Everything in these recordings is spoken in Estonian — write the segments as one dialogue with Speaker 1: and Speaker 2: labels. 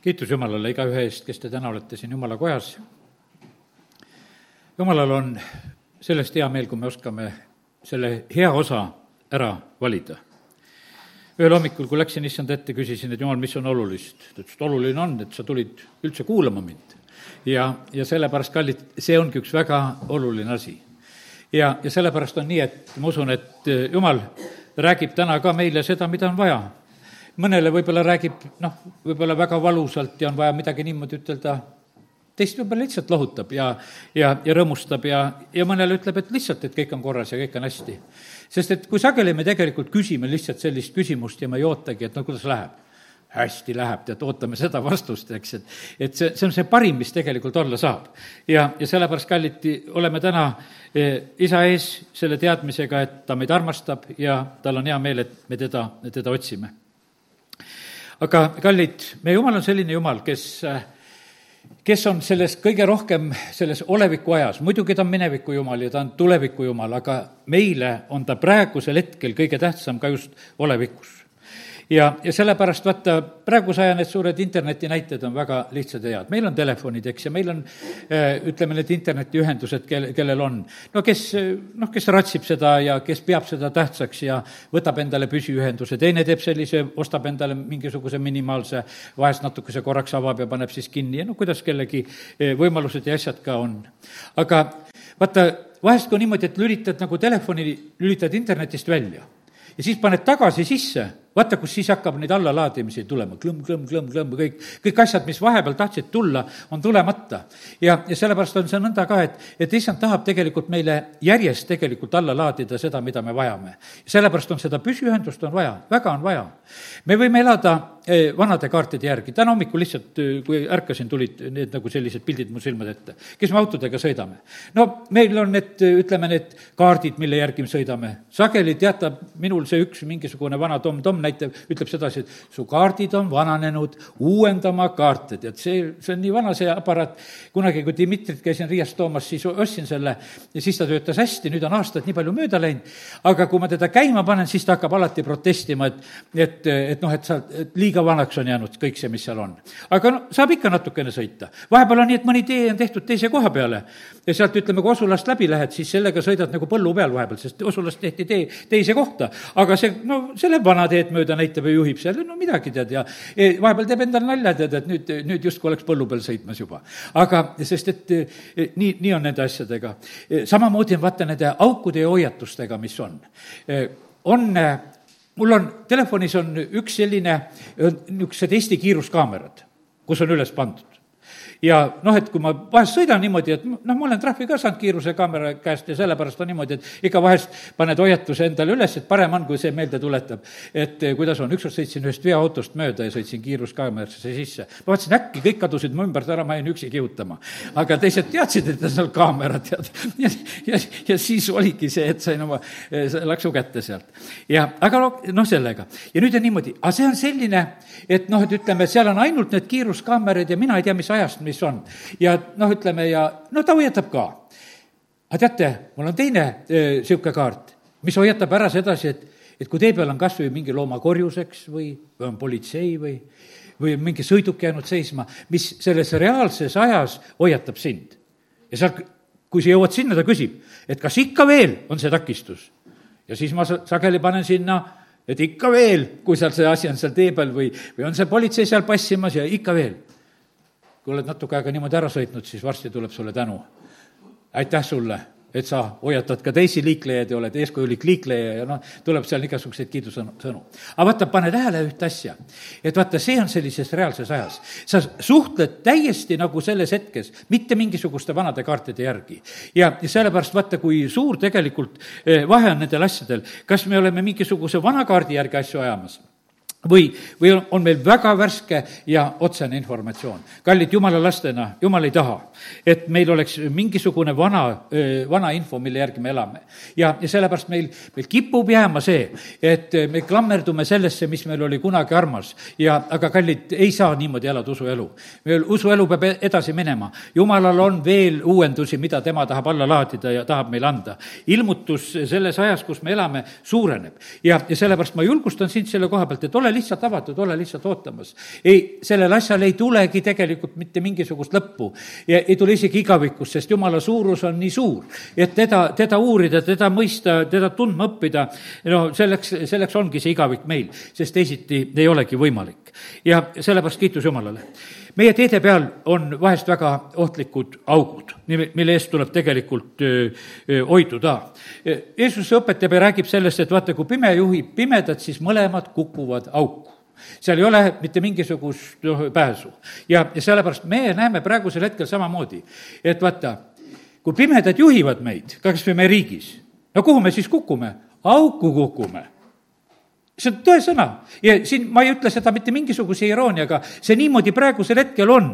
Speaker 1: kiitus Jumalale igaühe eest, kes te täna olete siin Jumala kojas. Jumalal on sellest hea meel, kui me oskame selle hea osa ära valida. ühel hommikul, kui läksin issand ette, küsisin, et Jumal, mis on olulist. ta ütles, et oluline on, et sa tulid üldse kuulama mind. ja, ja sellepärast, kallid, see ongi üks väga oluline asi. ja, ja sellepärast on nii, et ma usun, et Jumal räägib täna ka meile seda, mida on vaja mõnele võib-olla räägib noh, võib-olla väga valusalt ja on vaja midagi niimoodi ütelda, teist võib-olla lihtsalt lohutab ja, ja, ja rõõmustab ja, ja mõnele ütleb, et lihtsalt, et kõik on korras ja kõik on hästi. sest et kui sageli me tegelikult küsime lihtsalt sellist küsimust ja me ei ootagi, et no kuidas läheb hästi läheb, tead, ootame seda vastust, eks, et et see, see on see parim, mis tegelikult olla saab. ja, ja sellepärast, kallid, oleme täna eh, isa ees selle teadmisega, et ta meid armastab ja tal on hea meel, et me teda, teda otsime aga kallid, meie Jumal on selline Jumal, kes kes on selles kõige rohkem selles oleviku ajas, muidugi ta on mineviku jumal ja ta on tuleviku jumal, aga meile on ta praegusel hetkel kõige tähtsam ka just olevikus ja, ja sellepärast vaata, praeguse aja need suured internetinäited on väga lihtsad ja head. meil on telefonid, eks, ja meil on äh, ütleme, need internetiühendused, kel, kellel on. no kes, noh, kes ratsib seda ja kes peab seda tähtsaks ja võtab endale püsiühenduse, teine teeb sellise, ostab endale mingisuguse minimaalse, vahest natukese korraks avab ja paneb siis kinni ja no kuidas kellegi äh, võimalused ja asjad ka on. aga vaata, vahest kui niimoodi, et lülitad nagu telefoni, lülitad internetist välja ja siis paned tagasi sisse vaata, kus siis hakkab neid allalaadimisi tulema, klõmm, klõmm, klõmm, klõmm, kõik, kõik asjad, mis vahepeal tahtsid tulla, on tulemata. ja, ja sellepärast on see nõnda ka, et, et issand tahab tegelikult meile järjest tegelikult alla laadida seda, mida me vajame. sellepärast on seda püsiühendust on vaja, väga on vaja. me võime elada vanade kaartide järgi, täna hommikul lihtsalt, eh, kui ärkasin, tulid need nagu sellised pildid mu silmade ette. kes me autodega sõidame? no meil on need, ütleme, need kaardid, mille järgi me sõidame. sageli teatab minul see üks mingisugune vana Tom-Tom näitab, ütleb sedasi, et su kaardid on vananenud, uuendama kaarte, tead, see, see on nii vana, see aparaat. kunagi, kui Dmitrit käisin Riias toomas, siis ostsin selle ja siis ta töötas hästi, nüüd on aastad nii palju mööda läinud. aga kui ma teda käima panen, siis ta hakkab alati protestima, et, et, et noh, et sa, et liiga vanaks on jäänud kõik see, mis seal on. aga no saab ikka natukene sõita. vahepeal on nii, et mõni tee on tehtud teise koha peale ja sealt, ütleme, kui Osulast läbi lähed, siis sellega sõidad nagu põllu peal vahepeal, sest Osulast tehti tee teise kohta. aga see, no see läheb vana teed mööda näitab ja juhib seal, no midagi tead ja e, vahepeal teeb endale nalja, tead, et nüüd, nüüd justkui oleks põllu peal sõitmas juba. aga sest, et e, nii, nii on nende asjadega. E, samamoodi on vaata nende aukude ja hoiatustega, mis on. on mul on, telefonis on üks selline, niisugused Eesti kiiruskaamerad, kus on üles pandud ja noh, et kui ma vahest sõidan niimoodi, et noh, ma olen trahvi ka saanud kiirusekaamera käest ja sellepärast on niimoodi, et ikka vahest paned hoiatuse endale üles, et parem on, kui see meelde tuletab. et eh, kuidas on, ükskord sõitsin ühest veoautost mööda ja sõitsin kiiruskaamerasse sisse. ma vaatasin, äkki kõik kadusid mu ümbert ära, ma jäin üksi kihutama. aga teised teadsid, et on seal kaamera, tead. ja, ja, ja siis oligi see, et sain oma eh, laksu kätte sealt. ja aga noh, sellega. ja nüüd on niimoodi, aga see on selline, et noh, et ütleme, seal on ainult need kiiruskaamerad ja mina ei tea, mis ajast mis on. ja noh, ütleme ja no ta hoiatab ka. aga teate, mul on teine niisugune kaart, mis hoiatab ära sedasi, et, et kui tee peal on kas või mingi looma korjuseks või, või on politsei või, või on mingi sõiduk jäänud seisma, mis selles reaalses ajas hoiatab sind. ja seal, kui sa jõuad sinna, ta küsib, et kas ikka veel on see takistus. ja siis ma sageli panen sinna et ikka veel, kui seal see asi on seal tee peal või, või on see politsei seal passimas ja ikka veel kui oled natuke aega niimoodi ära sõitnud, siis varsti tuleb sulle tänu. aitäh sulle, et sa hoiatad ka teisi liiklejaid ja oled eeskujulik liikleja ja noh, tuleb seal igasuguseid kiidusõnu, sõnu. aga vaata, pane tähele ühte asja, et vaata, see on sellises reaalses ajas. sa suhtled täiesti nagu selles hetkes, mitte mingisuguste vanade kaartide järgi. ja, ja sellepärast vaata, kui suur tegelikult eh, vahe on nendel asjadel, kas me oleme mingisuguse vana kaardi järgi asju ajamas või, või on meil väga värske ja otsene informatsioon. kallid jumala lastena, jumal ei taha, et meil oleks mingisugune vana, vana info, mille järgi me elame. ja, ja sellepärast meil, meil kipub jääma see, et me klammerdume sellesse, mis meil oli kunagi armas ja, aga kallid, ei saa niimoodi elada usuelu. meil usuelu peab e-, edasi minema. jumalal on veel uuendusi, mida tema tahab alla laadida ja tahab meile anda. ilmutus selles ajas, kus me elame, suureneb ja, ja sellepärast ma julgustan sind selle koha pealt, et ole lihtsalt avatud, ole lihtsalt ootamas. ei, sellel asjal ei tulegi tegelikult mitte mingisugust lõppu ja ei tule isegi igavikkust, sest jumala suurus on nii suur, et teda, teda uurida, teda mõista, teda tundma õppida, no selleks, selleks ongi see igavik meil, sest teisiti ei olegi võimalik. ja sellepärast kiitus Jumalale meie teede peal on vahest väga ohtlikud augud, mille eest tuleb tegelikult hoiduda. Jeesus õpetab ja räägib sellest, et vaata, kui pime juhib pimedat, siis mõlemad kukuvad auku seal ei ole mitte mingisugust noh, pääsu. ja, ja sellepärast me näeme praegusel hetkel samamoodi, et vaata, kui pimedad juhivad meid, kas või meie riigis, no kuhu me siis kukume? auku kukume see on tõesõna ja siin ma ei ütle seda mitte mingisuguse irooniaga, see niimoodi praegusel hetkel on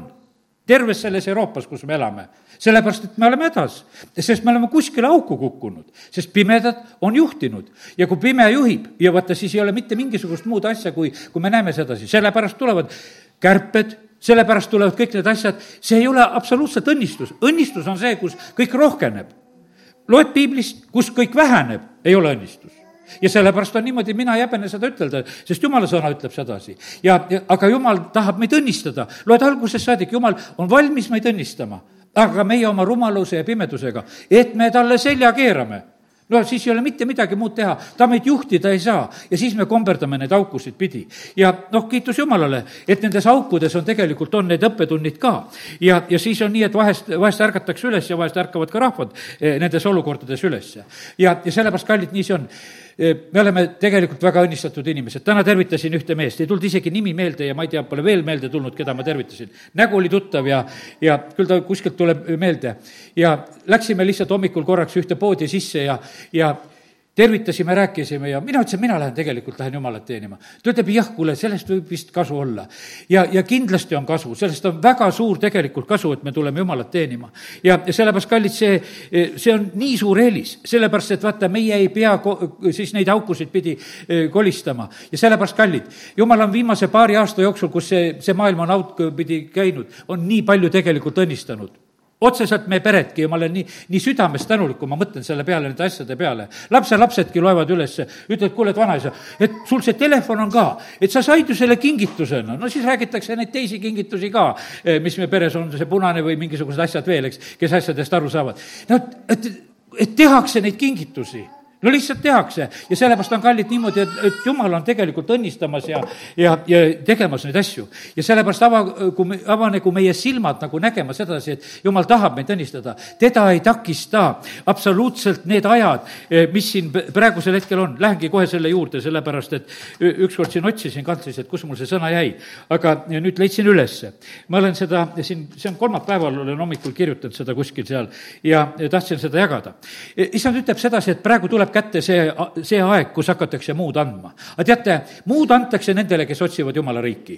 Speaker 1: terves selles Euroopas, kus me elame. sellepärast, et me oleme hädas, sest me oleme kuskile auku kukkunud, sest pimedad on juhtinud. ja kui pime juhib ja vaata, siis ei ole mitte mingisugust muud asja, kui, kui me näeme sedasi, sellepärast tulevad kärped, sellepärast tulevad kõik need asjad, see ei ole absoluutselt õnnistus, õnnistus on see, kus kõik rohkeneb. loed piiblist, kus kõik väheneb, ei ole õnnistus ja sellepärast on niimoodi, mina ei häbene seda ütelda, sest jumala sõna ütleb sedasi. ja, ja aga jumal tahab meid õnnistada, loed algusest saadik, jumal on valmis meid õnnistama, aga meie oma rumaluse ja pimedusega, et me talle selja keerame no siis ei ole mitte midagi muud teha, ta meid juhtida ei saa ja siis me komberdame neid aukusid pidi. ja noh, kiitus Jumalale, et nendes aukudes on tegelikult, on need õppetunnid ka. ja, ja siis on nii, et vahest, vahest ärgatakse üles ja vahest ärkavad ka rahvad eh, nendes olukordades üles. ja, ja sellepärast, kallid, nii see on me oleme tegelikult väga õnnistatud inimesed, täna tervitasin ühte meest, ei tulnud isegi nimi meelde ja ma ei tea, pole veel meelde tulnud, keda ma tervitasin. nägu oli tuttav ja, ja küll ta kuskilt tuleb meelde. ja läksime lihtsalt hommikul korraks ühte poodi sisse ja, ja tervitasime, rääkisime ja mina ütlesin, mina lähen tegelikult, lähen Jumalat teenima. ta ütleb, jah, kuule, sellest võib vist kasu olla. ja, ja kindlasti on kasu, sellest on väga suur tegelikult kasu, et me tuleme Jumalat teenima. ja, ja sellepärast, kallid, see, see on nii suur eelis, sellepärast et vaata, meie ei pea ko-, siis neid aukusid pidi eh, kolistama. ja sellepärast, kallid, Jumal on viimase paari aasta jooksul, kus see, see maailm on auku pidi käinud, on nii palju tegelikult õnnistanud otseselt meie peredki ja ma olen nii, nii südamest tänulik, kui ma mõtlen selle peale, nende asjade peale. lapselapsedki loevad üles, ütlevad, kuule, et vanaisa, et sul see telefon on ka, et sa said ju selle kingitusena, no siis räägitakse neid teisi kingitusi ka, eh, mis meie peres on, see punane või mingisugused asjad veel, eks, kes asjadest aru saavad. no et, et tehakse neid kingitusi no lihtsalt tehakse ja sellepärast on kallid niimoodi, et, et jumal on tegelikult õnnistamas ja, ja, ja tegemas neid asju. ja sellepärast avagu, avanegu meie silmad nagu nägema sedasi, et jumal tahab meid õnnistada. teda ei takista absoluutselt need ajad, eh, mis siin praegusel hetkel on. Lähengi kohe selle juurde, sellepärast et ükskord siin otsisin kantris, et kus mul see sõna jäi. aga nüüd leidsin ülesse. ma olen seda siin, see on kolmapäeval, olen hommikul kirjutanud seda kuskil seal ja tahtsin seda jagada. issand ütleb sedasi, et praegu tuleb kätte see, see aeg, kus hakatakse muud andma. aga teate, muud antakse nendele, kes otsivad Jumala riiki.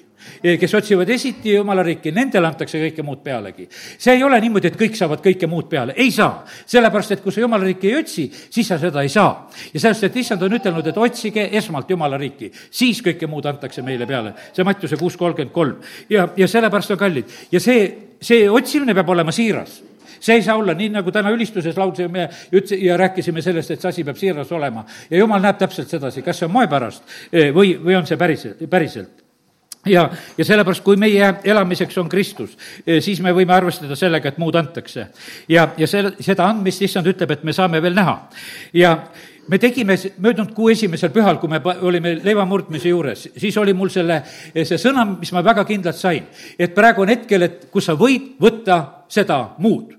Speaker 1: kes otsivad esiti Jumala riiki, nendele antakse kõike muud pealegi. see ei ole niimoodi, et kõik saavad kõike muud peale, ei saa. sellepärast, et kui sa Jumala riiki ei otsi, siis sa seda ei saa. ja sellest, et issand on ütelnud, et otsige esmalt Jumala riiki, siis kõike muud antakse meile peale. see Mattiuse kuus kolmkümmend kolm. ja, ja sellepärast on kallid ja see, see otsimine peab olema siiras see ei saa olla nii, nagu täna ülistuses laulsime ütles ja rääkisime sellest, et see asi peab siiras olema. ja jumal näeb täpselt sedasi, kas see on moe pärast eh, või, või on see päriselt, päriselt ja, ja sellepärast, kui meie elamiseks on Kristus, eh, siis me võime arvestada sellega, et muud antakse. ja, ja selle, seda andmist issand ütleb, et me saame veel näha. ja me tegime möödunud kuu esimesel pühal, kui me olime leiva murdmise juures, siis oli mul selle, see sõna, mis ma väga kindlalt sain, et praegu on hetkel, et kus sa võid võtta seda muud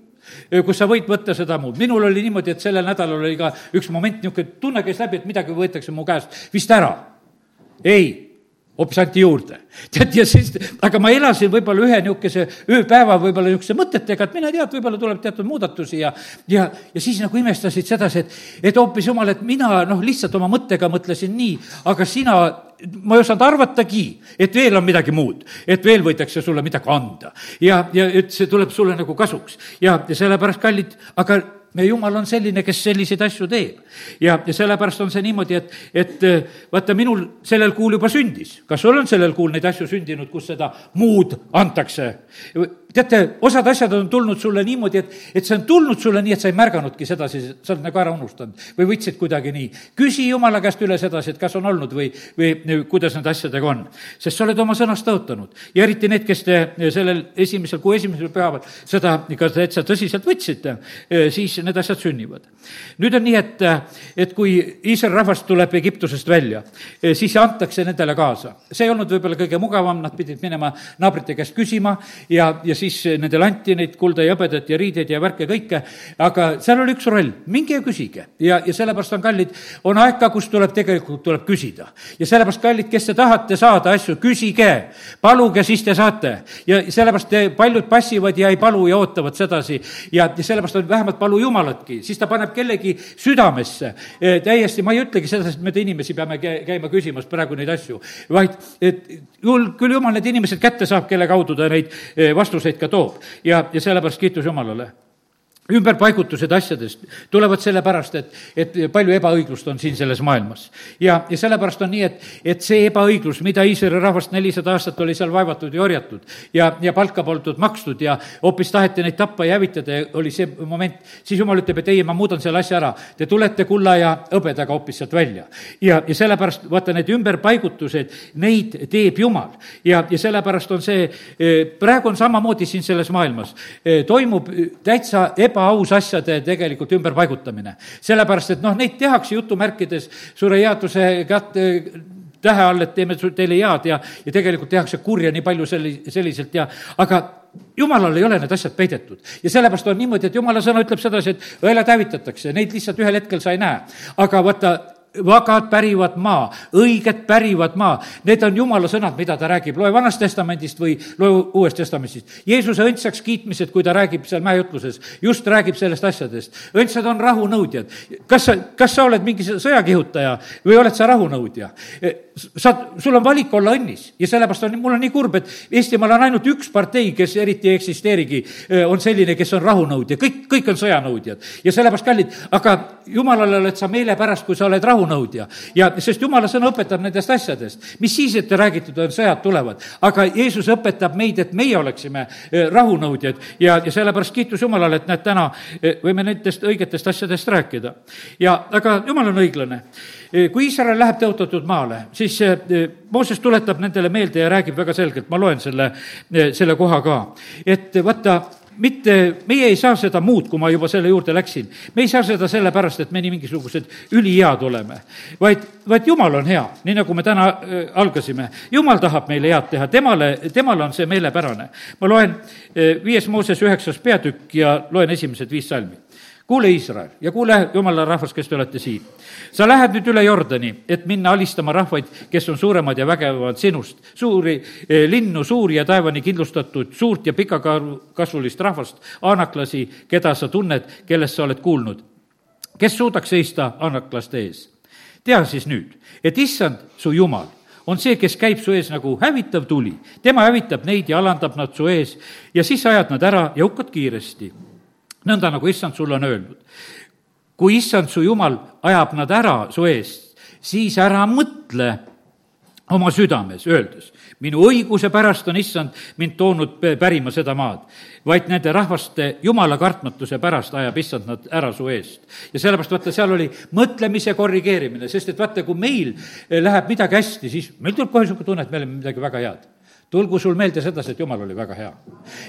Speaker 1: kus sa võid võtta seda muud. minul oli niimoodi, et sellel nädalal oli ka üks moment, niisugune tunne käis läbi, et midagi võetakse mu käest vist ära. ei hoopis anti juurde. tead, ja siis, aga ma elasin võib-olla ühe niisuguse ööpäeva võib-olla niisuguste mõtetega, et mine tea, et võib-olla tuleb teatud muudatusi ja ja, ja siis nagu imestasid sedasi, et, et hoopis jumal, et mina noh, lihtsalt oma mõttega mõtlesin nii, aga sina ma ei osanud arvatagi, et veel on midagi muud, et veel võidakse sulle midagi anda. ja, ja et see tuleb sulle nagu kasuks ja, ja sellepärast, kallid, aga meie jumal on selline, kes selliseid asju teeb. ja, ja sellepärast on see niimoodi, et, et äh, vaata, minul sellel kuul juba sündis. kas sul on sellel kuul neid asju sündinud, kus seda muud antakse? Teate, osad asjad on tulnud sulle niimoodi, et, et see on tulnud sulle nii, et sa ei märganudki sedasi, sa oled nagu ära unustanud või võtsid kuidagi nii. küsi Jumala käest üle sedasi, et kas on olnud või, või kuidas nende asjadega on. sest sa oled oma sõnast tõotanud ja eriti need, kes te sellel esimesel, kuu esimesel pühapäeval seda ka täitsa tõsiselt võtsite, siis need asjad sünnivad. nüüd on nii, et, et kui Iisraeli rahvas tuleb Egiptusest välja, siis antakse nendele kaasa. see ei olnud võib-olla kõige mugavam, nad pidid minema naabrite käest küsima ja, ja siis nendele anti neid kulda ja hõbedat ja riideid ja värke kõike, aga seal oli üks roll, minge ja küsige. ja, ja sellepärast on kallid, on aeg ka, kus tuleb tegelikult, tuleb küsida. ja sellepärast, kallid, kes te tahate saada asju, küsige, paluge, siis te saate. ja sellepärast te, paljud passivad ja ei palu ja ootavad sedasi. Ja, sellepärast on vähemalt palu Jumalatki, siis ta paneb kellegi südamesse. E, täiesti, ma ei ütlegi seda, et me inimesi peame käima küsimas praegu neid asju, vaid et küll, küll Jumal need inimesed kätte saab, kelle kaudu ta neid e, vastuseid vastuseid ka toob. Ja, ja sellepärast kiitus Jumalale ümberpaigutused asjadest tulevad sellepärast, et, et palju ebaõiglust on siin selles maailmas. ja, ja sellepärast on nii, et, et see ebaõiglus, mida Iisraeli rahvast nelisada aastat oli seal vaevatud ja orjatud ja, ja palka poldud makstud ja hoopis taheti neid tappa ja hävitada ja oli see moment, siis jumal ütleb, et ei, ma muudan selle asja ära. Te tulete kulla ja hõbedaga hoopis sealt välja. ja, ja sellepärast vaata, need ümberpaigutused, neid teeb Jumal. ja, ja sellepärast on see, praegu on samamoodi siin selles maailmas, toimub täitsa eba ebaaus asjade tegelikult ümberpaigutamine. sellepärast, et noh, neid tehakse jutumärkides suure headuse kätte tähe all, et teeme teile head ja, ja tegelikult tehakse kurja nii palju selli-, selliselt ja aga jumalal ei ole need asjad peidetud. ja sellepärast on niimoodi, et jumala sõna ütleb sedasi, et õelad hävitatakse, neid lihtsalt ühel hetkel sa ei näe. aga vaata, vagad pärivad maa, õiged pärivad maa. Need on jumala sõnad, mida ta räägib, loe Vanast Testamendist või loe Uuest Testamendist. Jeesuse õndsaks kiitmised, kui ta räägib seal mäejutluses, just räägib sellest asjadest. õndsad on rahunõudjad. kas sa, kas sa oled mingi sõjakihutaja või oled sa rahunõudja? sa, sul on valik olla õnnis ja sellepärast on, mul on nii kurb, et Eestimaal on ainult üks partei, kes eriti ei eksisteerigi, on selline, kes on rahunõudja, kõik, kõik on sõjanõudjad. ja sellepärast, kallid, aga jumalale oled sa meelepärast, kui sa oled rahunõudja rahunõudja. ja sest jumala sõna õpetab nendest asjadest. mis siis, et räägitud on, sõjad tulevad, aga Jeesus õpetab meid, et meie oleksime eh, rahunõudjad ja, ja sellepärast kiitus Jumalale, et näed, täna eh, võime nendest õigetest asjadest rääkida. ja aga Jumal on õiglane. Eh, kui Iisrael läheb tõotatud maale, siis Mooses tuletab nendele meelde ja räägib väga selgelt, ma loen selle, selle koha ka, et vaata, mitte, meie ei saa seda muud, kui ma juba selle juurde läksin. me ei saa seda sellepärast, et me nii mingisugused ülihead oleme, vaid, vaid Jumal on hea, nii nagu me täna äh, algasime. Jumal tahab meile head teha, temale, temale on see meelepärane. ma loen äh, viies Mooses üheksas peatükk ja loen esimesed viis salmi kuule, Iisrael, ja kuule, jumala rahvas, kes te olete siin. sa lähed nüüd üle Jordani, et minna alistama rahvaid, kes on suuremad ja vägevamad sinust, suuri eh, linnu, suuri ja taevani kindlustatud, suurt ja pikakasvulist rahvast, aanaklasi, keda sa tunned, kellest sa oled kuulnud. kes suudaks seista aanaklaste ees? tea siis nüüd, et issand, su jumal, on see, kes käib su ees nagu hävitav tuli. tema hävitab neid ja alandab nad su ees ja siis ajad nad ära ja hukkad kiiresti nõnda, nagu issand sulle on öelnud. kui issand su jumal ajab nad ära su eest, siis ära mõtle oma südames, öeldes, minu õiguse pärast on issand mind toonud pärima seda maad, vaid nende rahvaste jumala kartmatuse pärast ajab issand nad ära su eest. ja sellepärast vaata, seal oli mõtlemise korrigeerimine, sest et vaata, kui meil läheb midagi hästi, siis meil tuleb kohe niisugune tunne, et me oleme midagi väga head tulgu sul meelde sedasi, et jumal oli väga hea.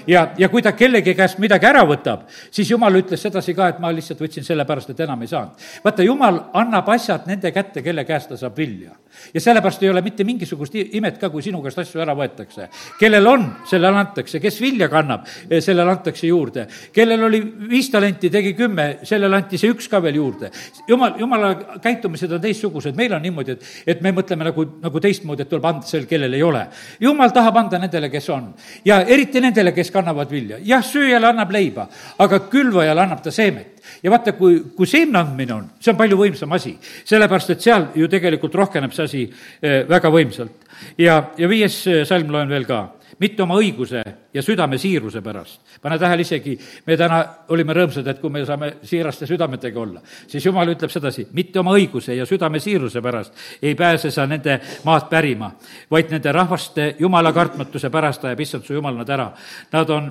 Speaker 1: ja, ja kui ta kellegi käest midagi ära võtab, siis jumal ütles sedasi ka, et ma lihtsalt võtsin sellepärast, et enam ei saanud. vaata, jumal annab asjad nende kätte, kelle käest ta saab vilja. Ja sellepärast ei ole mitte mingisugust imet ka, kui sinu käest asju ära võetakse. kellel on, sellele antakse, kes vilja kannab, eh, sellele antakse juurde. kellel oli viis talenti, tegi kümme, sellele anti see üks ka veel juurde. jumal, jumala käitumised on teistsugused, meil on niimoodi, et, et me mõtleme nagu, nagu teistmoodi, et tuleb anda sellele, kellel ei ole. jumal tahab anda nendele, kes on. ja eriti nendele, kes kannavad vilja. jah, sööjale annab leiba, aga külvajale annab ta seemet ja vaata, kui, kui seemne andmine on, see on palju võimsam asi. sellepärast, et seal ju tegelikult rohkeneb see asi eh, väga võimsalt. ja, ja viies eh, salm loen veel ka mitte oma õiguse ja südame siiruse pärast. pane tähele isegi, me täna olime rõõmsad, et kui me saame siiraste südametega olla, siis jumal ütleb sedasi, mitte oma õiguse ja südame siiruse pärast ei pääse sa nende maad pärima, vaid nende rahvaste jumala kartmatuse pärast ajab issand su jumal nad ära. Nad on,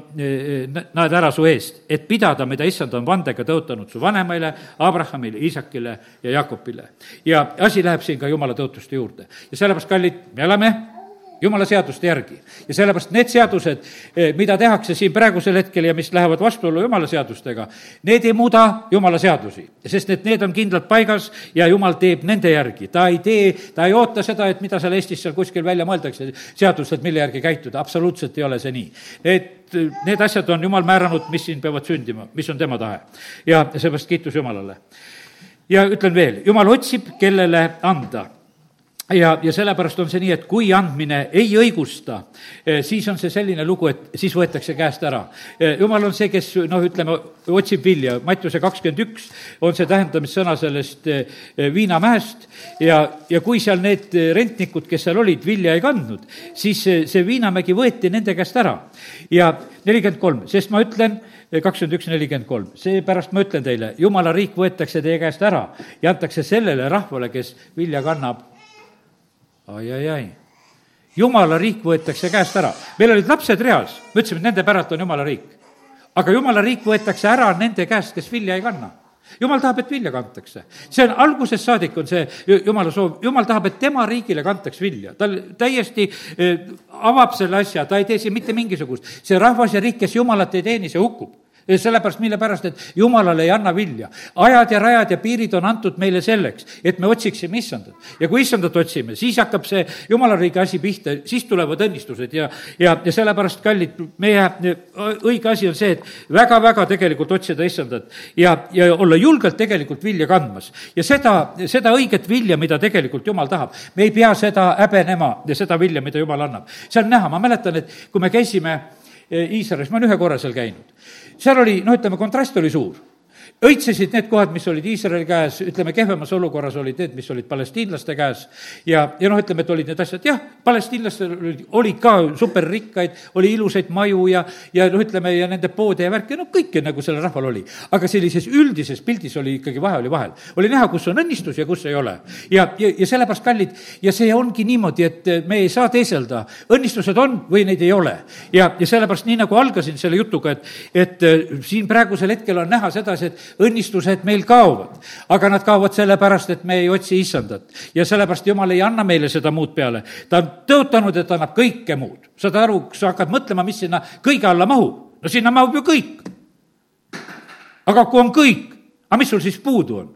Speaker 1: nad ära su eest, et pidada, mida issand on vandega tõotanud su vanemaile, Abrahamile, Iisakile ja Jakobile. ja asi läheb siin ka jumala tõotuste juurde. ja sellepärast, kallid, me oleme jumala seaduste järgi. ja sellepärast need seadused, eh, mida tehakse siin praegusel hetkel ja mis lähevad vastuollu jumala seadustega, need ei muuda jumala seadusi, sest et need on kindlalt paigas ja jumal teeb nende järgi. ta ei tee, ta ei oota seda, et mida seal Eestis seal kuskil välja mõeldakse, seadused, mille järgi käituda, absoluutselt ei ole see nii. Need, need asjad on jumal määranud, mis siin peavad sündima, mis on tema tahe. ja seepärast kiitus Jumalale. ja ütlen veel, Jumal otsib, kellele anda ja, ja sellepärast on see nii, et kui andmine ei õigusta, eh, siis on see selline lugu, et siis võetakse käest ära. Eh, jumal on see, kes noh, ütleme, otsib vilja, Mattiuse kakskümmend üks on see tähendamissõna sellest eh, viinamäest ja, ja kui seal need rentnikud, kes seal olid, vilja ei kandnud, siis see viinamägi võeti nende käest ära. ja nelikümmend kolm, sest ma ütlen, kakskümmend üks, nelikümmend kolm. seepärast ma ütlen teile, jumala riik võetakse teie käest ära ja antakse sellele rahvale, kes vilja kannab ai-ai-ai. jumala riik võetakse käest ära. meil olid lapsed reas, me ütlesime, et nende päralt on jumala riik. aga jumala riik võetakse ära nende käest, kes vilja ei kanna jumal tahab, et vilja kantakse. see on algusest saadik, on see jumala soov, jumal tahab, et tema riigile kantaks vilja. ta täiesti eh, avab selle asja, ta ei tee siin mitte mingisugust. see rahvas ja riik, kes jumalat ei teeni, see hukkub sellepärast, mille pärast, et jumalale ei anna vilja. ajad ja rajad ja piirid on antud meile selleks, et me otsiksime issandat. ja kui issandat otsime, siis hakkab see jumala riigi asi pihta, siis tulevad õnnistused ja, ja, ja sellepärast, kallid, meie õige asi on see, et väga-väga tegelikult otsida issandat ja, ja olla julgelt tegelikult vilja kandmas. ja seda, seda õiget vilja, mida tegelikult jumal tahab, me ei pea seda häbenema ja seda vilja, mida jumal annab. see on näha, ma mäletan, et kui me käisime Iisraelis, ma olen ühe korra seal käinud. Seal oli, no ütleme, kontrast oli suur õitsesid need kohad, mis olid Iisraeli käes, ütleme, kehvemas olukorras olid need, mis olid palestiinlaste käes ja, ja noh, ütleme, et olid need asjad, jah, palestiinlastel olid, olid ka superrikkaid, oli ilusaid maju ja, ja noh, ütleme, ja nende poode ja värki, no kõike nagu sellel rahval oli. aga sellises üldises pildis oli ikkagi vahe oli vahel. oli näha, kus on õnnistus ja kus ei ole. ja, ja, ja sellepärast, kallid, ja see ongi niimoodi, et me ei saa teeselda, õnnistused on või neid ei ole. ja, ja sellepärast, nii nagu algasin selle jutuga, et, et siin praegusel hetkel on näha sedasi, et õnnistused meil kaovad. aga nad kaovad sellepärast, et me ei otsi issandat. ja sellepärast Jumal ei anna meile seda muud peale. ta on tõotanud, et annab kõike muud. saad aru, sa hakkad mõtlema, mis sinna kõige alla mahub. no sinna mahub ju kõik. aga kui on kõik, aga mis sul siis puudu on?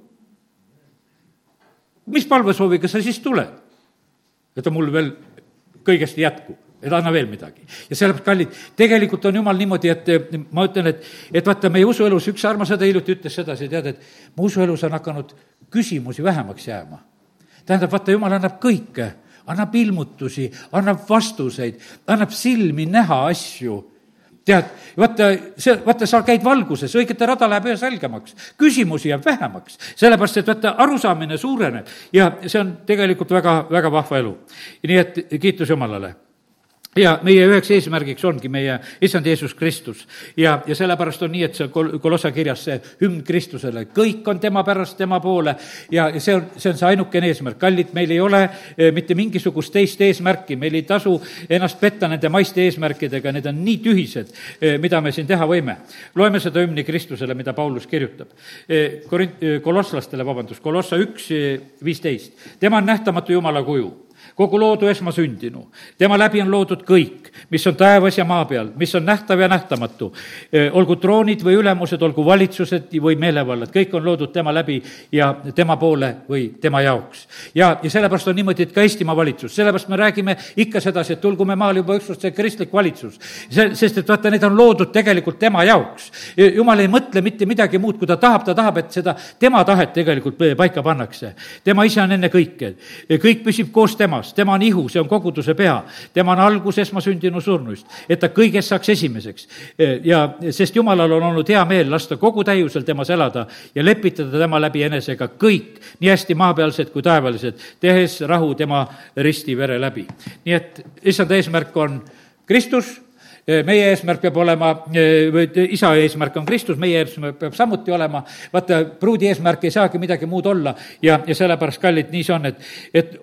Speaker 1: mis palvesooviga sa siis tuled? et mul veel kõigest ei jätku et anna veel midagi. ja sellepärast, kallid, tegelikult on jumal niimoodi, et ma ütlen, et, et vaata, meie usuelus üks armas õde hiljuti ütles sedasi, tead, et mu usuelus on hakanud küsimusi vähemaks jääma. tähendab, vaata, jumal annab kõike, annab ilmutusi, annab vastuseid, annab silmi näha asju tead, vaata, see, vaata, sa käid valguses, õigete rada läheb üha selgemaks, küsimusi jääb vähemaks, sellepärast et vaata, arusaamine suureneb ja see on tegelikult väga, väga vahva elu. nii et kiitus Jumalale ja meie üheks eesmärgiks ongi meie issand Jeesus Kristus. ja, ja sellepärast on nii, et see kol-, Kolossa kirjas see hümn Kristusele, kõik on tema pärast, tema poole ja, ja see on, see on see ainukene eesmärk. kallid, meil ei ole eh, mitte mingisugust teist eesmärki, meil ei tasu ennast petta nende maiste eesmärkidega, need on nii tühised, eh, mida me siin teha võime. loeme seda hümni Kristusele, mida Paulus kirjutab. Eh, Korint-, kolosslastele, vabandust, Kolossa üks viisteist. tema on nähtamatu Jumala kuju kogu loodu esmasündinu. tema läbi on loodud kõik, mis on taevas ja maa peal, mis on nähtav ja nähtamatu. olgu troonid või ülemused, olgu valitsused või meelevallad, kõik on loodud tema läbi ja tema poole või tema jaoks. ja, ja sellepärast on niimoodi, et ka Eestimaa valitsus, sellepärast me räägime ikka sedasi, et tulgu me maal juba ükskord see kristlik valitsus. see, sest et vaata, need on loodud tegelikult tema jaoks. jumal ei mõtle mitte midagi muud, kui ta tahab, ta tahab, et seda tema tahet tegelikult paika pannakse. tema ise on enne kõike, kõik püsib koos temas temast, tema on ihu, see on koguduse pea, tema on algus esmasündinu surnuist, et ta kõigest saaks esimeseks. ja sest Jumalal on olnud hea meel lasta kogu täiusel temas elada ja lepitada tema läbi enesega kõik, nii hästi maapealsed kui taevalised, tehes rahu tema ristivere läbi. nii et issanda eesmärk on Kristus meie eesmärk peab olema, või isa eesmärk on Kristus, meie eesmärk peab samuti olema, vaata, pruudi eesmärk ei saagi midagi muud olla ja, ja sellepärast, kallid, nii see on, et, et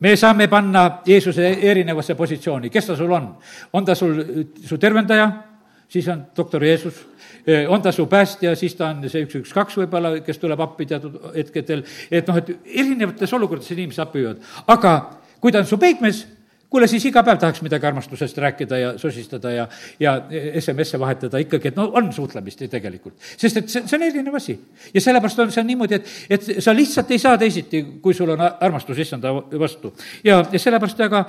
Speaker 1: me saame panna Jeesuse erinevasse positsiooni, kes ta sul on? on ta sul su tervendaja, siis on doktor Jeesus, on ta su päästja, siis ta on see üks, üks, kaks võib-olla, kes tuleb appi teatud hetkedel, et noh, et erinevates olukordades inimesed appi viivad, aga kui ta on su peigmees, kuule, siis iga päev tahaks midagi armastusest rääkida ja sosistada ja, ja SMS-e vahetada ikkagi, et no on suhtlemist ju tegelikult. sest et see, see on erinev asi. ja sellepärast on see niimoodi, et, et sa lihtsalt ei saa teisiti, kui sul on armastus issanda vastu. ja, ja sellepärast aga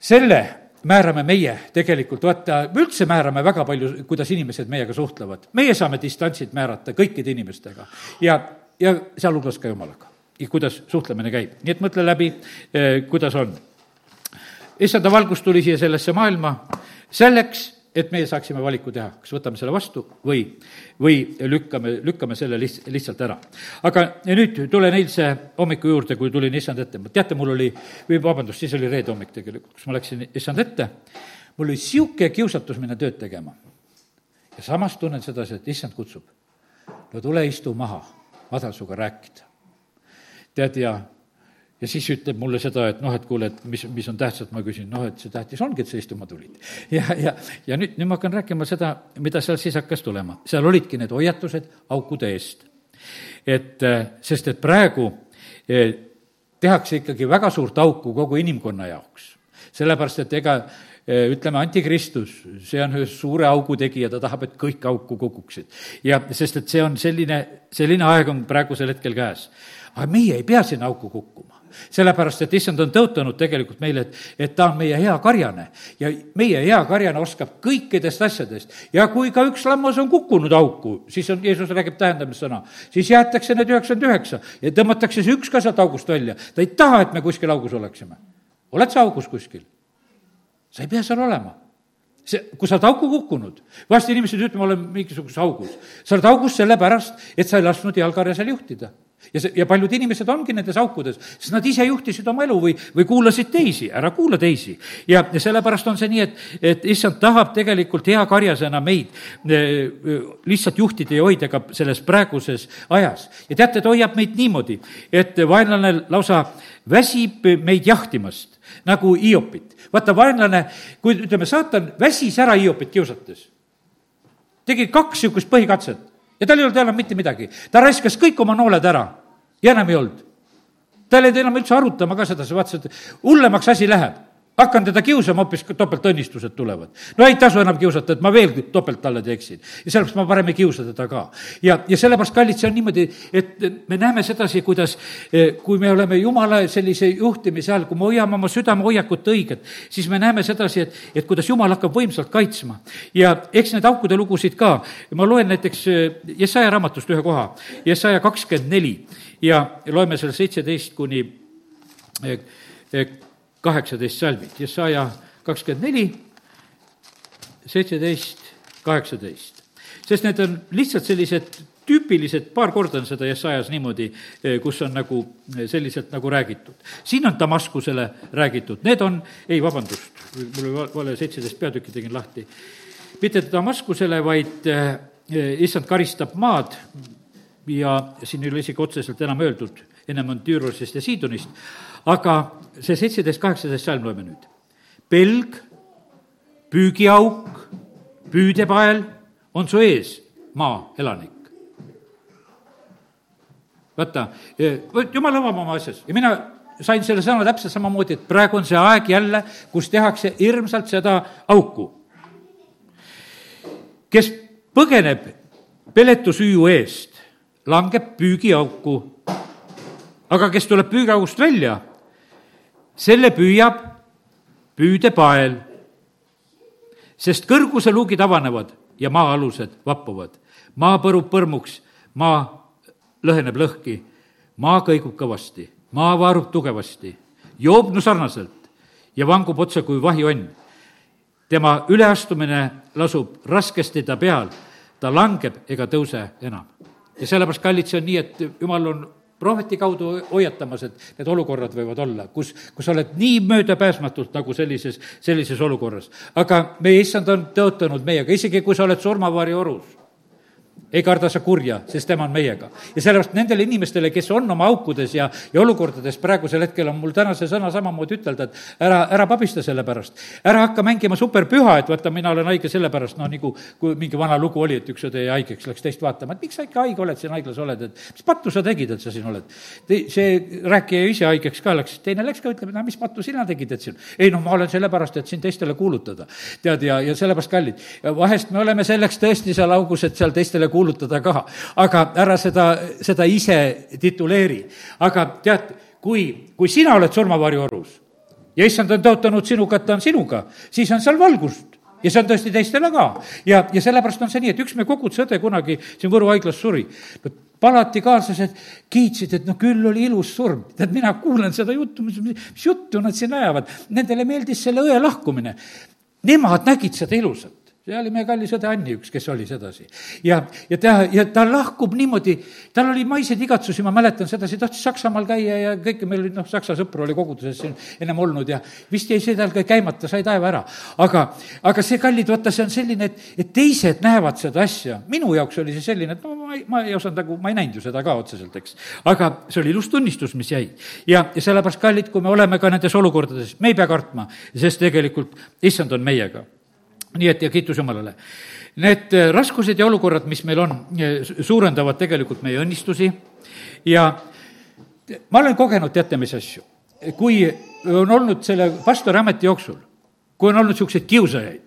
Speaker 1: selle määrame meie tegelikult, vaata, me üldse määrame väga palju, kuidas inimesed meiega suhtlevad. meie saame distantsid määrata kõikide inimestega ja, ja sealhulgas ka Jumalaga. kuidas suhtlemine käib, nii et mõtle läbi, eh, kuidas on issanda valgus tuli siia sellesse maailma selleks, et meie saaksime valiku teha, kas võtame selle vastu või, või lükkame, lükkame selle liht-, lihtsalt ära. aga nüüd tulen eilse hommiku juurde, kui tulin issand ette, teate, mul oli, või vabandust, siis oli reede hommik tegelikult, kus ma läksin issand ette, mul oli niisugune kiusatus minna tööd tegema. ja samas tunnen sedasi, et issand kutsub, no tule istu maha, ma tahan sinuga rääkida. tead, ja ja siis ütleb mulle seda, et noh, et kuule, et mis, mis on tähtsat, ma küsin, noh, et see tähtis ongi, et sa istuma tulid. ja, ja, ja nüüd, nüüd ma hakkan rääkima seda, mida seal siis hakkas tulema. seal olidki need hoiatused aukude eest. et, äh, sest et praegu eh, tehakse ikkagi väga suurt auku kogu inimkonna jaoks. sellepärast, et ega eh, ütleme, antikristus, see on ühe suure augu tegija, ta tahab, et kõik auku kukuksid. ja sest, et see on selline, selline aeg on praegusel hetkel käes. aga meie ei pea sinna auku kukkuma sellepärast, et issand on tõotanud tegelikult meile, et, et ta on meie hea karjane ja meie hea karjane oskab kõikidest asjadest. ja kui ka üks lammas on kukkunud auku, siis on, Jeesus räägib tähendamissõna, siis jäetakse need üheksakümmend üheksa ja tõmmatakse see üks ka sealt august välja. ta ei taha, et me kuskil augus oleksime. oled sa augus kuskil? sa ei pea seal olema see, kui sa oled auku kukkunud, vahest inimesed ütlevad, ma olen mingisuguses augus. sa oled augus sellepärast, et sa ei lasknud jalgarja seal juhtida ja see, ja paljud inimesed ongi nendes aukudes, sest nad ise juhtisid oma elu või, või kuulasid teisi, ära kuula teisi. ja, ja sellepärast on see nii, et, et issand tahab tegelikult hea karjasena meid eh, lihtsalt juhtida ja hoida ka selles praeguses ajas. ja teate, ta hoiab meid niimoodi, et vaenlane lausa väsib meid jahtimast, nagu Hiopit. vaata, vaenlane, kui ütleme, saatan väsis ära Hiopit kiusates. tegi kaks niisugust põhikatset ja tal ei olnud enam mitte midagi. ta raiskas kõik oma nooled ära ja enam ei olnud. ta ei läinud enam üldse arutama ka sedasi, vaatas, et hullemaks asi läheb hakkan teda kiusama, hoopis topeltõnnistused tulevad. no ei tasu enam kiusata, et ma veel topelt talle teeksin. ja sellepärast ma parem ei kiusa teda ka. ja, ja sellepärast, kallid, see on niimoodi, et me näeme sedasi, kuidas, eh, kui me oleme Jumala sellise juhtimise all, kui me hoiame oma südamehoiakut õiget, siis me näeme sedasi, et, et kuidas Jumal hakkab võimsalt kaitsma. ja eks neid aukude lugusid ka, ma loen näiteks eh, Jesaja raamatust ühe koha, Jesaja kakskümmend neli ja loeme seal seitseteist kuni eh, kaheksateist salmid, Jesaja kakskümmend neli, seitseteist, kaheksateist. sest need on lihtsalt sellised tüüpilised, paar korda on seda Jesajas niimoodi, eh, kus on nagu eh, selliselt nagu räägitud. siin on Damaskusele räägitud, need on, ei, vabandust, mul oli vale, seitseteist peatükki tegin lahti. mitte Damaskusele, vaid eh, issand karistab maad ja siin ei ole isegi otseselt enam öeldud, ennem on Tüürosest ja Siidonist, aga see seitseteist, kaheksateist salm loeme nüüd. pelg, püügiauk, püüdepael on su ees, maa elanik. vaata, jumal avab oma asjas ja mina sain selle sõna täpselt samamoodi, et praegu on see aeg jälle, kus tehakse hirmsalt seda auku. kes põgeneb peletusüüu eest, langeb püügiauku. aga kes tuleb püügiaugust välja, selle püüab püüdepael, sest kõrguse luugid avanevad ja maa-alused vappuvad. maa põrub põrmuks, maa lõheneb lõhki, maa kõigub kõvasti, maa vaarub tugevasti, joob no sarnaselt ja vangub otse kui vahiõnn. tema üleastumine lasub raskesti ta peal, ta langeb ega tõuse enam. ja sellepärast, kallid, see on nii, et jumal on prohveti kaudu hoiatamas, et need olukorrad võivad olla, kus, kus sa oled nii möödapääsmatult nagu sellises, sellises olukorras. aga meie issand on tõotanud meiega, isegi kui sa oled surmavarju orus ei karda sa kurja, sest tema on meiega. ja sellepärast nendele inimestele, kes on oma aukudes ja, ja olukordades praegusel hetkel, on mul täna see sõna samamoodi ütelda, et ära, ära pabista selle pärast. ära hakka mängima superpüha, et vaata, mina olen haige sellepärast, noh, nagu kui mingi vana lugu oli, et üks õde jäi haigeks, läks teist vaatama, et miks sa ikka haige oled, siin haiglas oled, et mis pattu sa tegid, et sa siin oled? see rääkija ise haigeks ka läks, teine läks ka, ütleb, et no mis pattu sina tegid, et siin. ei noh, ma olen sellepärast, et siin teistele kuulutada. tead, ja, ja sellepärast kallid. vahest me oleme selleks tõesti seal augus, et seal teistele kuulutada kuulutada ka, aga ära seda, seda ise tituleeri. aga tead, kui, kui sina oled surmavarjuorus ja issand on tõotanud sinuga, et ta on sinuga, siis on seal valgust ja see on tõesti teistele ka. ja, ja sellepärast on see nii, et üks meie koguduse õde kunagi siin Võru haiglas suri. palati kaaslased kiitsid, et no küll oli ilus surm. tead, mina kuulan seda juttu, mis, mis juttu nad siin ajavad. Nendele meeldis selle õe lahkumine. Nemad nägid seda ilusat see oli meie kallis õde Anni üks, kes oli sedasi. ja, ja ta, ja ta lahkub niimoodi, tal oli maiseid igatsusi, ma mäletan sedasi, tahtis Saksamaal käia ja kõike, meil oli noh, saksa sõpru oli koguduses siin ennem olnud ja vist jäi see tal ka käimata, sai taeva ära. aga, aga see, kallid, vaata, see on selline, et, et teised näevad seda asja. minu jaoks oli see selline, et no ma ei, ma ei osanud nagu, ma ei näinud ju seda ka otseselt, eks. aga see oli ilus tunnistus, mis jäi. ja, ja sellepärast, kallid, kui me oleme ka nendes olukordades, me ei pea kartma, sest tegelikult issand on meiega nii et ja kiitus Jumalale. Need äh, raskused ja olukorrad, mis meil on, äh, suurendavad tegelikult meie õnnistusi ja ma olen kogenud, teate, mis asju? kui on olnud selle pastori ameti jooksul, kui on olnud niisuguseid kiusajaid,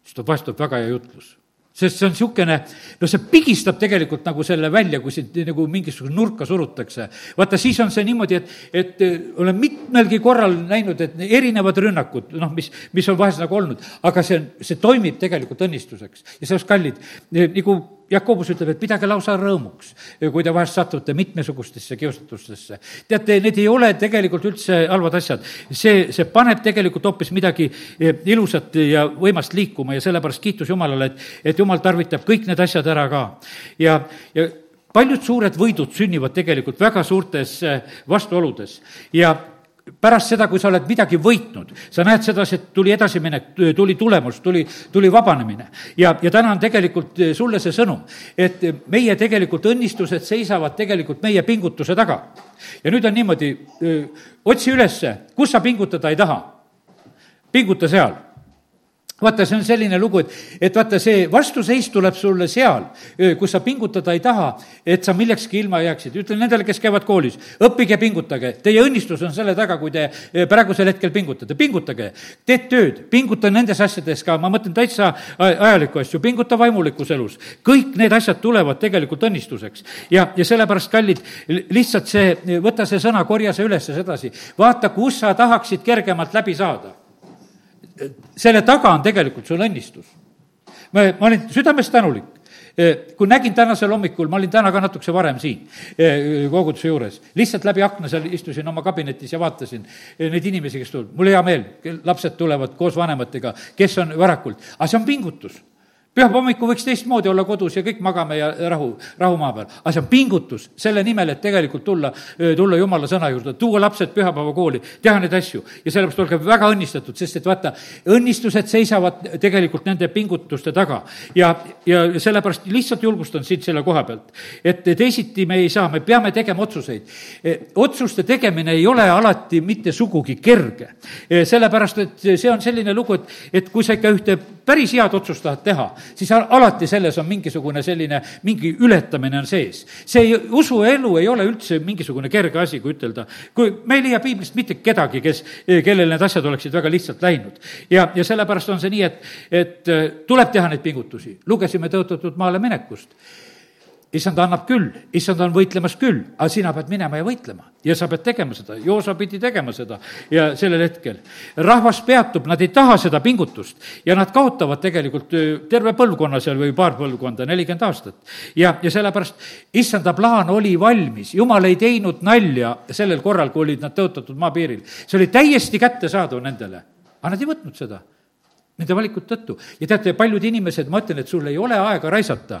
Speaker 1: siis tuleb tuleb väga hea jutlus sest see on niisugune, no see pigistab tegelikult nagu selle välja, kui sind nagu mingisuguse nurka surutakse. vaata, siis on see niimoodi, et, et eh, olen mitmelgi korral näinud, et erinevad rünnakud, noh, mis, mis on vahest nagu olnud, aga see on, see toimib tegelikult õnnistuseks. ja sellepärast, kallid, eh, nagu Jakobus ütleb, et pidage lausa rõõmuks, kui te vahest satute mitmesugustesse kiusatustesse. teate, need ei ole tegelikult üldse halvad asjad. see, see paneb tegelikult hoopis midagi eh, ilusat ja võimast liikuma ja sellepärast kiitus Jumalale, et, et Jumal tarvitab kõik need asjad ära ka. ja, ja paljud suured võidud sünnivad tegelikult väga suurtes eh, vastuoludes ja pärast seda, kui sa oled midagi võitnud, sa näed sedasi, et tuli edasiminek, tuli tulemus, tuli, tuli vabanemine. ja, ja täna on tegelikult eh, sulle see sõnum, et meie tegelikult õnnistused seisavad tegelikult meie pingutuse taga. ja nüüd on niimoodi, eh, otsi ülesse, kus sa pingutada ei taha. pinguta seal vaata, see on selline lugu, et, et vaata, see vastuseis tuleb sulle seal, kus sa pingutada ei taha, et sa millekski ilma jääksid. ütlen nendele, kes käivad koolis, õppige, pingutage. Teie õnnistus on selle taga, kui te praegusel hetkel pingutate. pingutage, teed tööd, pinguta nendes asjades ka, ma mõtlen täitsa ajalikku asju, pinguta vaimulikus elus. kõik need asjad tulevad tegelikult õnnistuseks. ja, ja sellepärast, kallid, lihtsalt see, võta see sõna, korja see üles sedasi. vaata, kus sa tahaksid kergemalt läbi saada selle taga on tegelikult sul õnnistus. ma, ma olin südamest tänulik. E, kui nägin tänasel hommikul, ma olin täna ka natukese varem siin e, koguduse juures, lihtsalt läbi akna seal istusin oma kabinetis ja vaatasin e, neid inimesi, kes tulevad, mul hea meel, lapsed tulevad koos vanematega, kes on varakult, aga see on pingutus pühapäeva hommikul võiks teistmoodi olla kodus ja kõik magame ja rahu, rahu maa peal. aga see on pingutus selle nimel, et tegelikult tulla, tulla jumala sõna juurde, tuua lapsed pühapäeva kooli, teha neid asju. ja sellepärast olge väga õnnistatud, sest et vaata, õnnistused seisavad tegelikult nende pingutuste taga. ja, ja sellepärast lihtsalt julgustan sind selle koha pealt, et teisiti me ei saa, me peame tegema otsuseid. E, otsuste tegemine ei ole alati mitte sugugi kerge. E, sellepärast, et see on selline lugu, et, et kui sa ikka ühte päris head otsust tahad teha, siis alati selles on mingisugune selline, mingi ületamine on sees. see usuelu ei ole üldse mingisugune kerge asi, kui ütelda. kui me ei leia piiblist mitte kedagi, kes, kellel need asjad oleksid väga lihtsalt läinud. ja, ja sellepärast on see nii, et, et äh, tuleb teha neid pingutusi. lugesime tõotatud maale minekust issand annab küll, issand on võitlemas küll, aga sina pead minema ja võitlema. ja sa pead tegema seda, Joosa pidi tegema seda ja sellel hetkel. rahvas peatub, nad ei taha seda pingutust ja nad kaotavad tegelikult terve põlvkonna seal või paar põlvkonda, nelikümmend aastat. ja, ja sellepärast issanda plaan oli valmis, jumal ei teinud nalja sellel korral, kui olid nad tõotatud maapiiril. see oli täiesti kättesaadav nendele, aga nad ei võtnud seda nende valikute tõttu. ja teate, paljud inimesed, ma ütlen, et sul ei ole aega raisata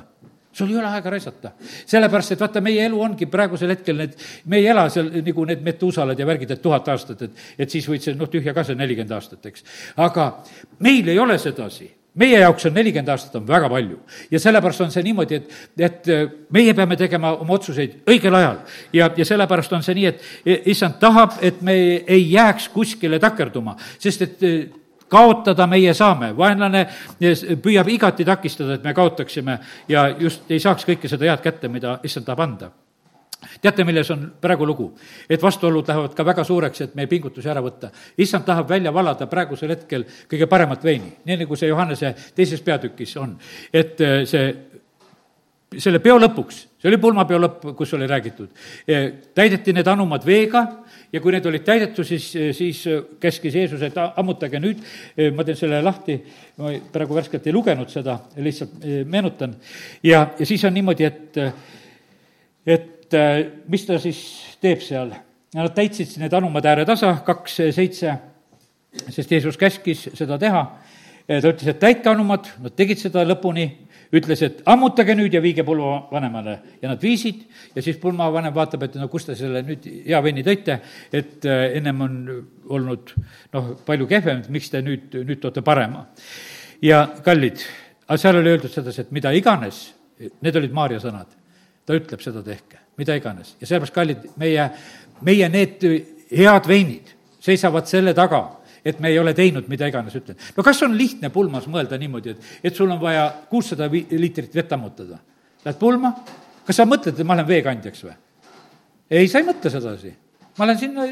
Speaker 1: sul ei ole aega raisata. sellepärast, et vaata, meie elu ongi praegusel hetkel need, me ei ela seal nagu need metuusalad ja värgid, et tuhat aastat, et, et siis võid see, noh, tühja ka see nelikümmend aastat, eks. aga meil ei ole sedasi meie jaoks on nelikümmend aastat on väga palju ja sellepärast on see niimoodi, et, et meie peame tegema oma otsuseid õigel ajal. ja, ja sellepärast on see nii, et issand tahab, et me ei jääks kuskile takerduma, sest et kaotada meie saame, vaenlane püüab igati takistada, et me kaotaksime ja just ei saaks kõike seda head kätte, mida issand tahab anda teate, milles on praegu lugu? et vastuolud lähevad ka väga suureks, et meie pingutusi ära võtta. issand tahab välja valada praegusel hetkel kõige paremat veini, nii nagu see Johannese teises peatükis on. et äh, see, selle peo lõpuks, see oli pulmapeo lõpp, kus oli räägitud, täideti need anumad veega ja kui need olid täidetud, siis, siis käskis Jeesus, et ammutage nüüd, ma teen selle lahti, ma praegu värskelt ei lugenud seda, lihtsalt eh, meenutan, ja, ja siis on niimoodi, et, et mis ta siis teeb seal. Nad täitsid need anumad ääretasa, kaks seitse, sest Jeesus käskis seda teha, ta ütles, et täitke anumad, nad tegid seda lõpuni ütles, et ammutage nüüd ja viige pulmavanemale. ja nad viisid ja siis pulmavanem vaatab, et no kust te selle nüüd hea veini tõite, et äh, ennem on olnud noh, palju kehvem, miks te nüüd, nüüd toote parema. ja kallid, aga seal oli öeldud sedasi, et mida iganes, need olid Maarja sõnad, ta ütleb, seda tehke, mida iganes. ja sellepärast, kallid, meie, meie need head veinid seisavad selle taga et me ei ole teinud mida iganes, ütlen. no kas on lihtne pulmas mõelda niimoodi, et, et sul on vaja kuussada liitrit vett ammutada? Lähed pulma, kas sa mõtled, et ma olen veekandjaks või? ei, sa ei mõtle sedasi. ma lähen sinna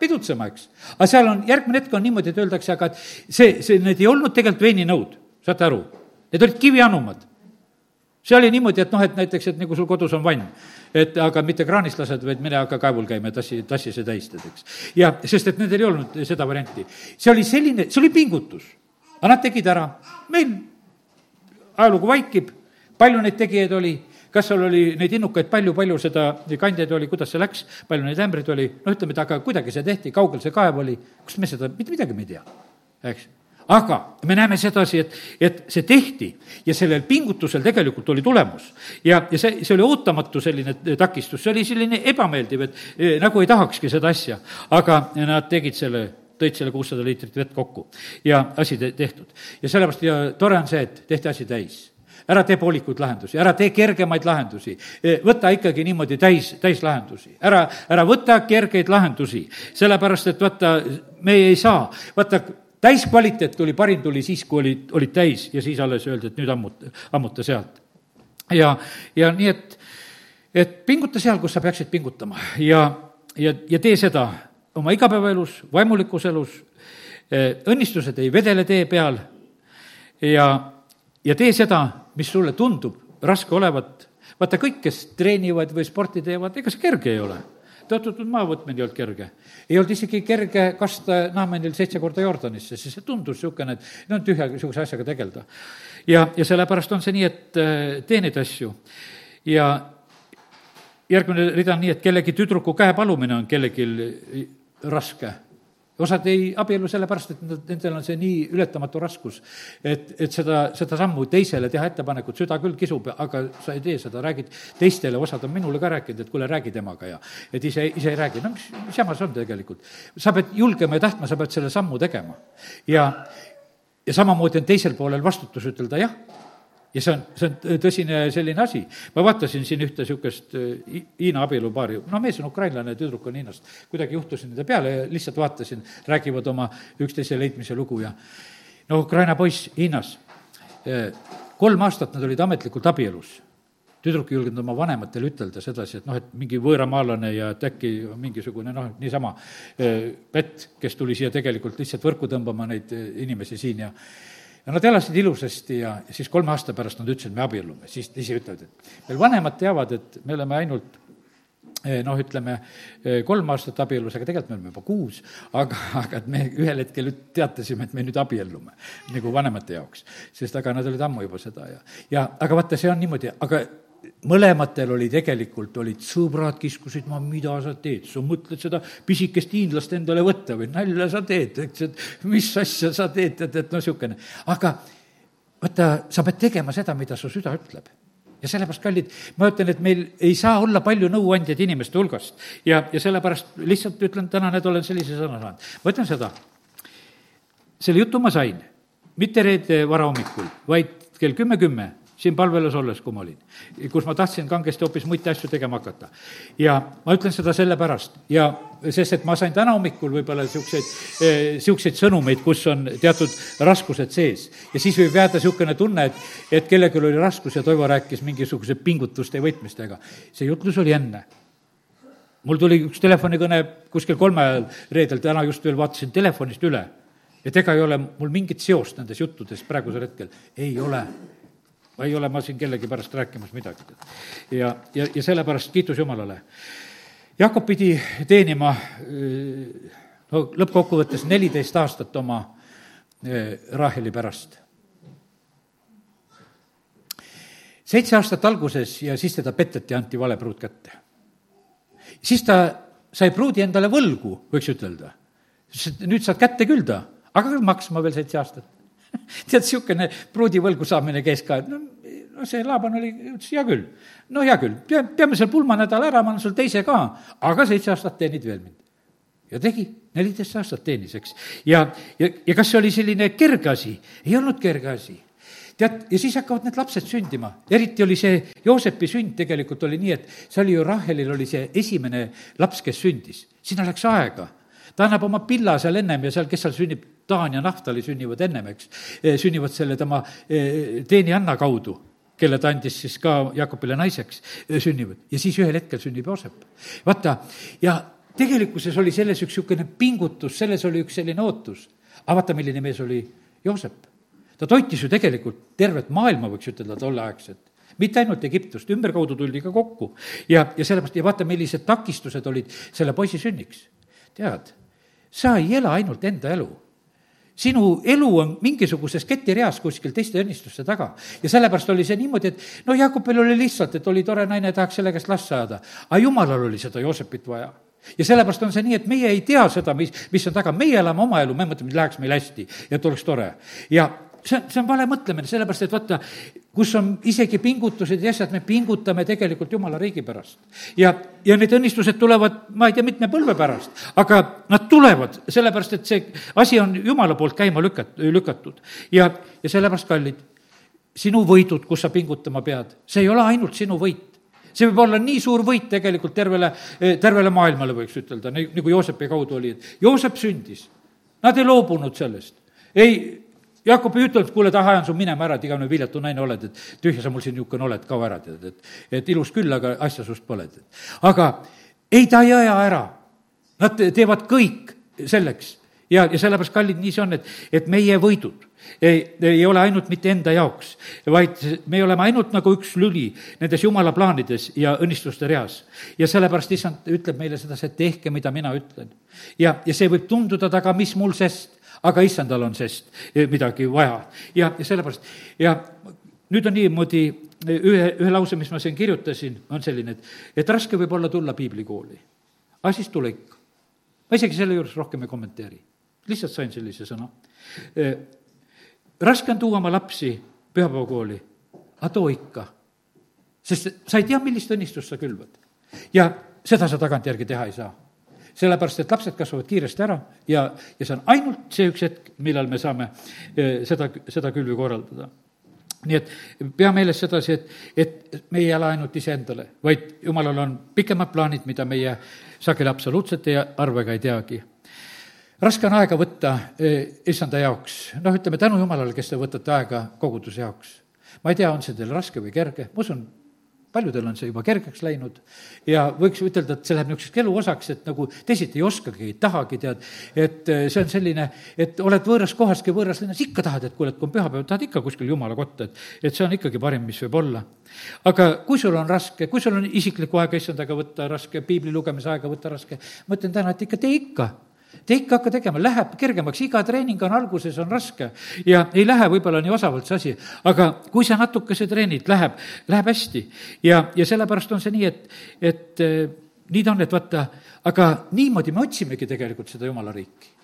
Speaker 1: pidutsema, eks. aga seal on, järgmine hetk on niimoodi, et öeldakse, aga et see, see, need ei olnud tegelikult veininõud, saate aru? Need olid kivianumad see oli niimoodi, et noh, et näiteks, et nagu sul kodus on vann, et aga mitte kraanist lased, vaid mine hakka kaevul käima ja tassi, tassi see täis, tead, eks. ja sest, et nendel ei olnud seda varianti. see oli selline, see oli pingutus. aga nad tegid ära. meil ajalugu vaikib, palju neid tegijaid oli, kas seal oli neid innukaid? Palju, palju seda kandjaid oli, kuidas see läks, palju neid ämbreid oli, no ütleme, et aga kuidagi see tehti, kaugel see kaev oli, kust me seda, mitte midagi me ei tea, eks aga me näeme sedasi, et, et see tehti ja sellel pingutusel tegelikult oli tulemus. ja, ja see, see oli ootamatu selline takistus, see oli selline ebameeldiv, et eh, nagu ei tahakski seda asja, aga nad tegid selle tõid selle kuussada liitrit vett kokku ja asi te-, tehtud. ja sellepärast ja tore on see, et tehti asi täis. Ära tee poolikuid lahendusi, ära tee kergemaid lahendusi, eh, võta ikkagi niimoodi täis, täislahendusi, ära, ära võta kergeid lahendusi, sellepärast et vaata, me ei saa, vaata, täiskvaliteet tuli, parim tuli siis, kui olid, olid täis ja siis alles öeldi, et nüüd ammuta, ammuta sealt. ja, ja nii, et, et pinguta seal, kus sa peaksid pingutama ja, ja, ja tee seda oma igapäevaelus, vaimulikus elus, eh, õnnistused ei vedele tee peal ja, ja tee seda, mis sulle tundub raske olevat. vaata, kõik, kes treenivad või sporti teevad, ega see kerge ei ole tõotatud maa võtmine ei olnud kerge. ei olnud isegi kerge kasta Naamanil seitse korda Jordanisse, sest see tundus niisugune, et no tühja niisuguse asjaga tegeleda. ja, ja sellepärast on see nii, et äh, tee neid asju. ja järgmine rida on nii, et kellegi tüdruku käe palumine on kellelgi raske osad ei abiellu sellepärast, et nendel on see nii ületamatu raskus, et, et seda, seda sammu teisele teha ettepanekut, süda küll kisub, aga sa ei tee seda, räägid teistele, osad on minule ka rääkinud, et kuule, räägi temaga ja et ise, ise ei räägi, no mis, mis jama see on tegelikult? sa pead julgema ja tahtma, sa pead selle sammu tegema. ja, ja samamoodi on teisel poolel vastutus ütelda jah ja see on, see on tõsine selline asi. ma vaatasin siin ühte niisugust äh, Hiina abielupaari, no mees on ukrainlane, tüdruk on Hiinast. kuidagi juhtusin nende peale ja lihtsalt vaatasin, räägivad oma üksteise leidmise lugu ja no Ukraina poiss Hiinas, äh, kolm aastat nad olid ametlikult abielus tüdruk ei julgenud oma vanematele ütelda sedasi, et noh, et mingi võõramaalane ja et äkki mingisugune noh, niisama äh, pett, kes tuli siia tegelikult lihtsalt võrku tõmbama neid inimesi siin ja ja nad elasid ilusasti ja siis kolme aasta pärast nad ütlesid, me abiellume, siis ise ütlevad, et meil vanemad teavad, et me oleme ainult eh, noh, ütleme kolm aastat abielus, aga tegelikult me oleme juba kuus, aga, aga et me ühel hetkel teatasime, et me nüüd abiellume nagu vanemate jaoks, sest aga nad olid ammu juba seda ja, ja aga vaata, see on niimoodi, aga mõlematel oli tegelikult, olid sõbrad, kiskusid, ma, mida sa teed, sa mõtled seda pisikest hiinlast endale võtta või? Nalja sa teed, eks, et mis asja sa teed, et, et noh, niisugune. aga vaata, sa pead tegema seda, mida su süda ütleb. Ja sellepärast, kallid, ma ütlen, et meil ei saa olla palju nõuandjaid inimeste hulgast. Ja, ja sellepärast lihtsalt ütlen, täna need olen sellise sõna saanud. ma ütlen seda, selle jutu ma sain, mitte reede varahommikul, vaid kell kümme kümme siin palvelas olles, kui ma olin, kus ma tahtsin kangesti hoopis muid asju tegema hakata. ja ma ütlen seda sellepärast ja sest, et ma sain täna hommikul võib-olla niisuguseid, niisuguseid eh, sõnumeid, kus on teatud raskused sees. ja siis võib jääda niisugune tunne, et, et kellelgi oli raskus ja Toivo rääkis mingisuguse pingutuste ja võtmistega. see jutlus oli enne mul tuli üks telefonikõne kuskil kolme ajal reedel, täna just veel vaatasin telefonist üle. et ega ei ole mul mingit seost nendes juttudes praegusel hetkel, ei ole ei ole ma siin kellegi pärast rääkimas midagi. ja, ja, ja sellepärast kiitus Jumalale. Jakob pidi teenima no lõppkokkuvõttes neliteist aastat oma eh, Raheli pärast. seitse aastat alguses ja siis teda peteti, anti vale pruut kätte. siis ta sai pruudi endale võlgu, võiks ütelda. nüüd saad kätte küll ta, aga maksma veel seitse aastat tead, niisugune pruudivõlgu saamine käis ka, no, no see Laaban oli, ütles hea küll. no hea küll, pea, peame seal pulmanädala ära, ma annan sulle teise ka, aga seitse aastat teenid veel mind. ja tegi, neliteist aastat teenis, eks. ja, ja, ja kas see oli selline kerge asi? ei olnud kerge asi tead, ja siis hakkavad need lapsed sündima, eriti oli see Joosepi sünd tegelikult oli nii, et see oli ju Rahelil oli see esimene laps, kes sündis, sinna läks aega ta annab oma pilla seal ennem ja seal, kes seal sünnib, Taan ja Naftali sünnivad ennem, eks, eh, sünnivad selle tema eh, teenianna kaudu kelle ta andis siis ka Jakobile naiseks, eh, sünnivad. ja siis ühel hetkel sünnib Joosep. vaata, ja tegelikkuses oli selles üks niisugune pingutus, selles oli üks selline ootus. aga vaata, milline mees oli Joosep. ta toitis ju tegelikult tervet maailma, võiks ütelda, tolleaegset mitte ainult Egiptust, ümberkaudu tuldi ka kokku. ja, ja sellepärast, ja vaata, millised takistused olid selle poisi sünniks. tead, sa ei ela ainult enda elu sinu elu on mingisuguses ketireas kuskil teiste õnnistuste taga. ja sellepärast oli see niimoodi, et no Jakobil oli lihtsalt, et oli tore naine, tahaks selle käest last saada. aga jumalal oli seda Joosepit vaja ja sellepärast on see nii, et meie ei tea seda, mis, mis on taga, meie elame oma elu, me mõtleme, et läheks meil hästi ja et oleks tore. ja see on, see on vale mõtlemine, sellepärast et vaata, kus on isegi pingutused ja asjad, me pingutame tegelikult jumala riigi pärast. ja, ja need õnnistused tulevad, ma ei tea, mitme põlve pärast, aga nad tulevad, sellepärast et see asi on jumala poolt käima lükat-, lükatud. ja, ja sellepärast, kallid, sinu võidud, kus sa pingutama pead, see ei ole ainult sinu võit see võib olla nii suur võit tegelikult tervele, tervele maailmale, võiks ütelda, nagu Joosepi kaudu oli, et Joosep sündis. Nad ei loobunud sellest. ei, Jakob ei ütelnud, kuule, taha ajan su minema ära, et igavene viljatu naine oled, et tühja sa mul siin niisugune oled, kao ära, tead, et, et ilus küll, aga asja sust pole, aga ei, ta ei aja ära. Nad teevad kõik selleks ja, ja sellepärast, kallid, nii see on, et, et meie võidud ei, ei ole ainult mitte enda jaoks, vaid me oleme ainult nagu üks lüli nendes jumala plaanides ja õnnistuste reas. ja sellepärast issand ütleb meile sedasi, et tehke, mida mina ütlen. ja, ja see võib tunduda taga, mis mul sest, aga issandal on sest midagi vaja. ja, ja sellepärast, ja nüüd on niimoodi, ühe, ühe lause, mis ma siin kirjutasin, on selline, et, et raske võib olla tulla piiblikooli. aga siis tule ikka. ma isegi selle juures rohkem ei kommenteeri. lihtsalt sain sellise sõna. Eh, raske on tuua oma lapsi pühapäevakooli, aga too ikka. sest sa ei tea, millist õnnistust sa külvad. ja seda sa tagantjärgi teha ei saa sellepärast et lapsed kasvavad kiiresti ära ja, ja see on ainult see üks hetk, millal me saame eh, seda, seda külvi korraldada nii et pea meeles sedasi, et, et me ei ela ainult iseendale, vaid jumalal on pikemad plaanid, mida meie sageli absoluutselt ei arva ega ei teagi. raske on aega võtta eh, issanda jaoks, noh, ütleme tänu jumalale, kes te võtate aega koguduse jaoks. ma ei tea, on see teil raske või kerge, ma usun, paljudel on see juba kergeks läinud ja võiks ütelda, et see läheb niisuguseks elu osaks, et nagu teisiti ei oskagi, ei tahagi, tead, et eh, see on selline, et oled võõras kohaski, võõras linnas, ikka tahad, et kuule, et kui on pühapäev, tahad ikka kuskil jumala kotta, et, et see on ikkagi parim, mis võib olla. aga kui sul on raske, kui sul on isiklikku aega issandaga võtta raske, piibli lugemise aega võtta raske, ma ütlen täna, et ikka tee ikka Te ikka hakka tegema, läheb kergemaks, iga treening on alguses, on raske ja ei lähe võib-olla nii osavalt see asi, aga kui sa natukese treenid, läheb, läheb hästi. ja, ja sellepärast on see nii, et, et eh, nii ta on, et vaata, aga niimoodi me otsimegi tegelikult seda jumala riiki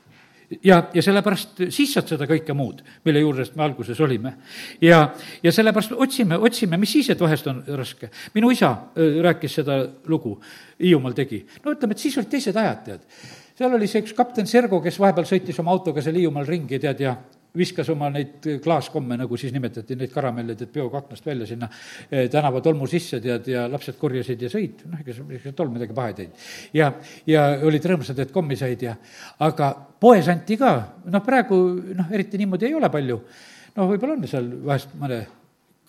Speaker 1: ja, ja sellepärast siis saad seda kõike muud, mille juures me alguses olime. ja, ja sellepärast otsime, otsime, mis siis, et vahest on raske. minu isa äh, rääkis seda lugu, Hiiumaal tegi. no ütleme, et siis olid teised ajad, tead seal oli see üks kapten Sergo, kes vahepeal sõitis oma autoga seal Hiiumaal ringi, tead, ja viskas oma neid klaaskomme, nagu siis nimetati, neid karamelleid, et peoga aknast välja sinna eh, tänava tolmu sisse, tead, ja lapsed korjasid ja sõid, noh, ega see tolm midagi paha ei teinud. ja, ja olid rõõmsad, et kommi said ja, aga poes anti ka, noh, praegu noh, eriti niimoodi ei ole palju, noh, võib-olla on seal vahest mõne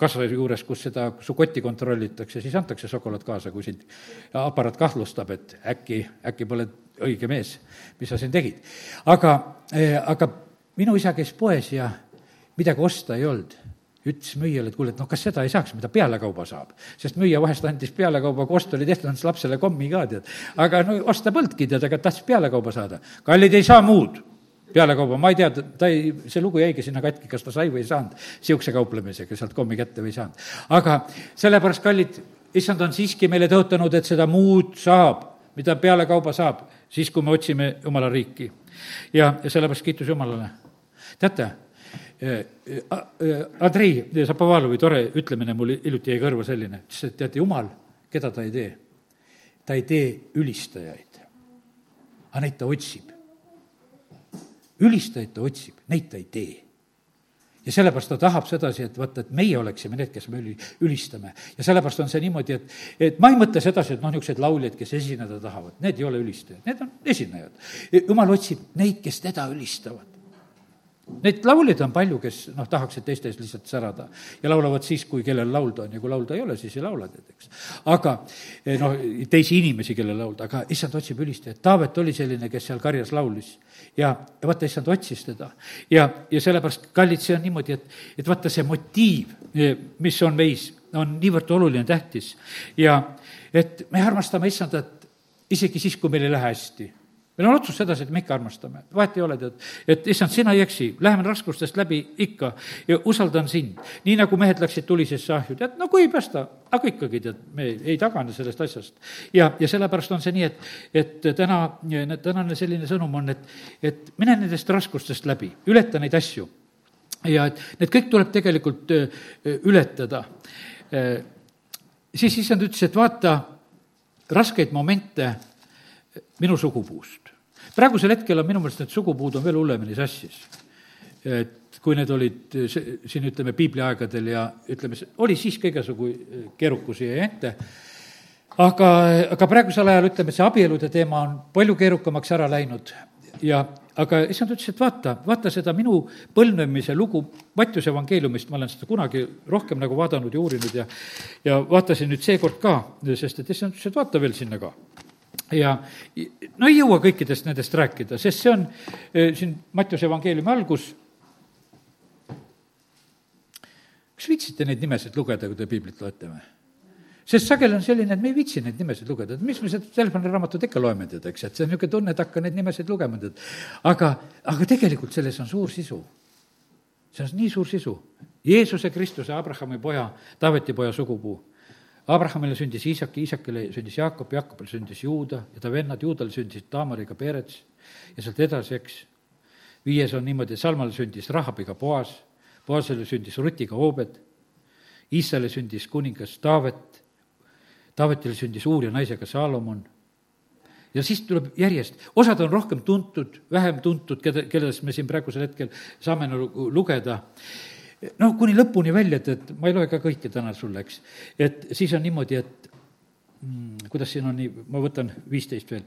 Speaker 1: kassaja juures, kus seda, su kotti kontrollitakse, siis antakse šokolaad kaasa, kui sind aparaat kahtlustab, et äkki, äkki pole õige mees, mis sa siin tegid. aga, eh, aga minu isa käis poes ja midagi osta ei olnud ütles müüjale, et kuule, et noh, kas seda ei saaks, mida pealekauba saab. sest müüja vahest andis pealekauba, kui ost oli tehtud, andis lapsele kommi ka, tead. aga no osta polnudki, tead, aga tahtis pealekauba saada. kallid ei saa muud pealekauba, ma ei tea, ta ei, see lugu jäigi sinna katki, kas ta sai või ei saanud niisuguse kauplemisega sealt kommi kätte või ei saanud. aga sellepärast, kallid, issand on siiski meile tõotanud, et seda muud saab, mida pealekauba saab siis, kui me otsime Jumala riiki. ja, ja sellepärast kiitus Jumalale. teate, eh, eh, Andrei Zapovalovi tore ütlemine mul hiljuti jäi kõrva selline, ütles, et teate, Jumal, keda ta ei tee? ta ei tee ülistajaid, aga neid ta otsib. ülistajaid ta otsib, neid ta ei tee ja sellepärast ta tahab sedasi, et vaata, et meie oleksime need, kes me üli, ülistame. ja sellepärast on see niimoodi, et, et ma ei mõtle sedasi, et noh, niisugused lauljad, kes esineda tahavad, need ei ole ülistajad, need on esinejad. jumal otsib neid, kes teda ülistavad. Neid lauljaid on palju, kes noh, tahaksid teiste ees lihtsalt särada ja laulavad siis, kui kellel laulda on ja kui laulda ei ole, siis ei laula, tead, eks. aga eh, noh, teisi inimesi, kellel laulda, aga issand otsib ülistajat. Taavet oli selline, kes seal karjas laulis ja, ja vaata, issand otsis teda. ja, ja sellepärast, kallid, see on niimoodi, et, et vaata, see motiiv, eh, mis on meis, on niivõrd oluline, tähtis ja et me armastame issandat isegi siis, kui meil ei lähe hästi meil on otsus sedasi, et me ikka armastame, vahet ei ole, tead, et issand, sina ei eksi, läheme raskustest läbi ikka ja usaldan sind. nii nagu mehed läksid tulisesse ahju, tead, no kui ei päästa, aga ikkagi, tead, me ei tagane sellest asjast. ja, ja sellepärast on see nii, et, et täna, tänane selline sõnum on, et, et mine nendest raskustest läbi, ületa neid asju. ja et need kõik tuleb tegelikult ületada. siis issand ütles, et vaata raskeid momente minu sugupuust praegusel hetkel on minu meelest need sugupuud on veel hullemini sassis. et kui need olid siin, ütleme, piibliaegadel ja ütleme, oli siis ka igasugu keerukusi ja ette, aga, aga praegusel ajal, ütleme, see abielude teema on palju keerukamaks ära läinud. Ja aga issand ütles, et vaata, vaata seda minu põlvnemise lugu Mattiuse evangeeliumist, ma olen seda kunagi rohkem nagu vaadanud ja uurinud ja ja vaatasin nüüd seekord ka, sest et issand ütles, et vaata veel sinna ka ja no ei jõua kõikidest nendest rääkida, sest see on eh, siin Mattiuse evangeeliumi algus. kas viitsite neid nimesid lugeda, kui te piiblit loete või? sest sageli on selline, et me ei viitsi neid nimesid lugeda, et mis me seda telefoniraamatut ikka loeme, tead, eks, et see on niisugune tunne, et hakka neid nimesid lugema, tead. aga, aga tegelikult selles on suur sisu. see on nii suur sisu. Jeesuse Kristuse, Abrahami poja, Taaveti poja sugupuu Abrahamile sündis Iisak, Iisakile sündis Jaakop, Jaakopile sündis Juuda ja ta vennad Juudale sündisid Taamariga Perets ja sealt edasi, eks. viies on niimoodi, Salmale sündis Rahabiga Boas, Boasele sündis Rutiga Oobed, Iissale sündis kuningas Taavet, Taavetile sündis Uurja naisega Saalomon ja siis tuleb järjest, osad on rohkem tuntud, vähem tuntud, keda, kellest me siin praegusel hetkel saame nagu lugeda noh, kuni lõpuni välja, et, et ma ei loe ka kõike täna sulle, eks. et siis on niimoodi, et mm, kuidas siin on nii, ma võtan viisteist veel.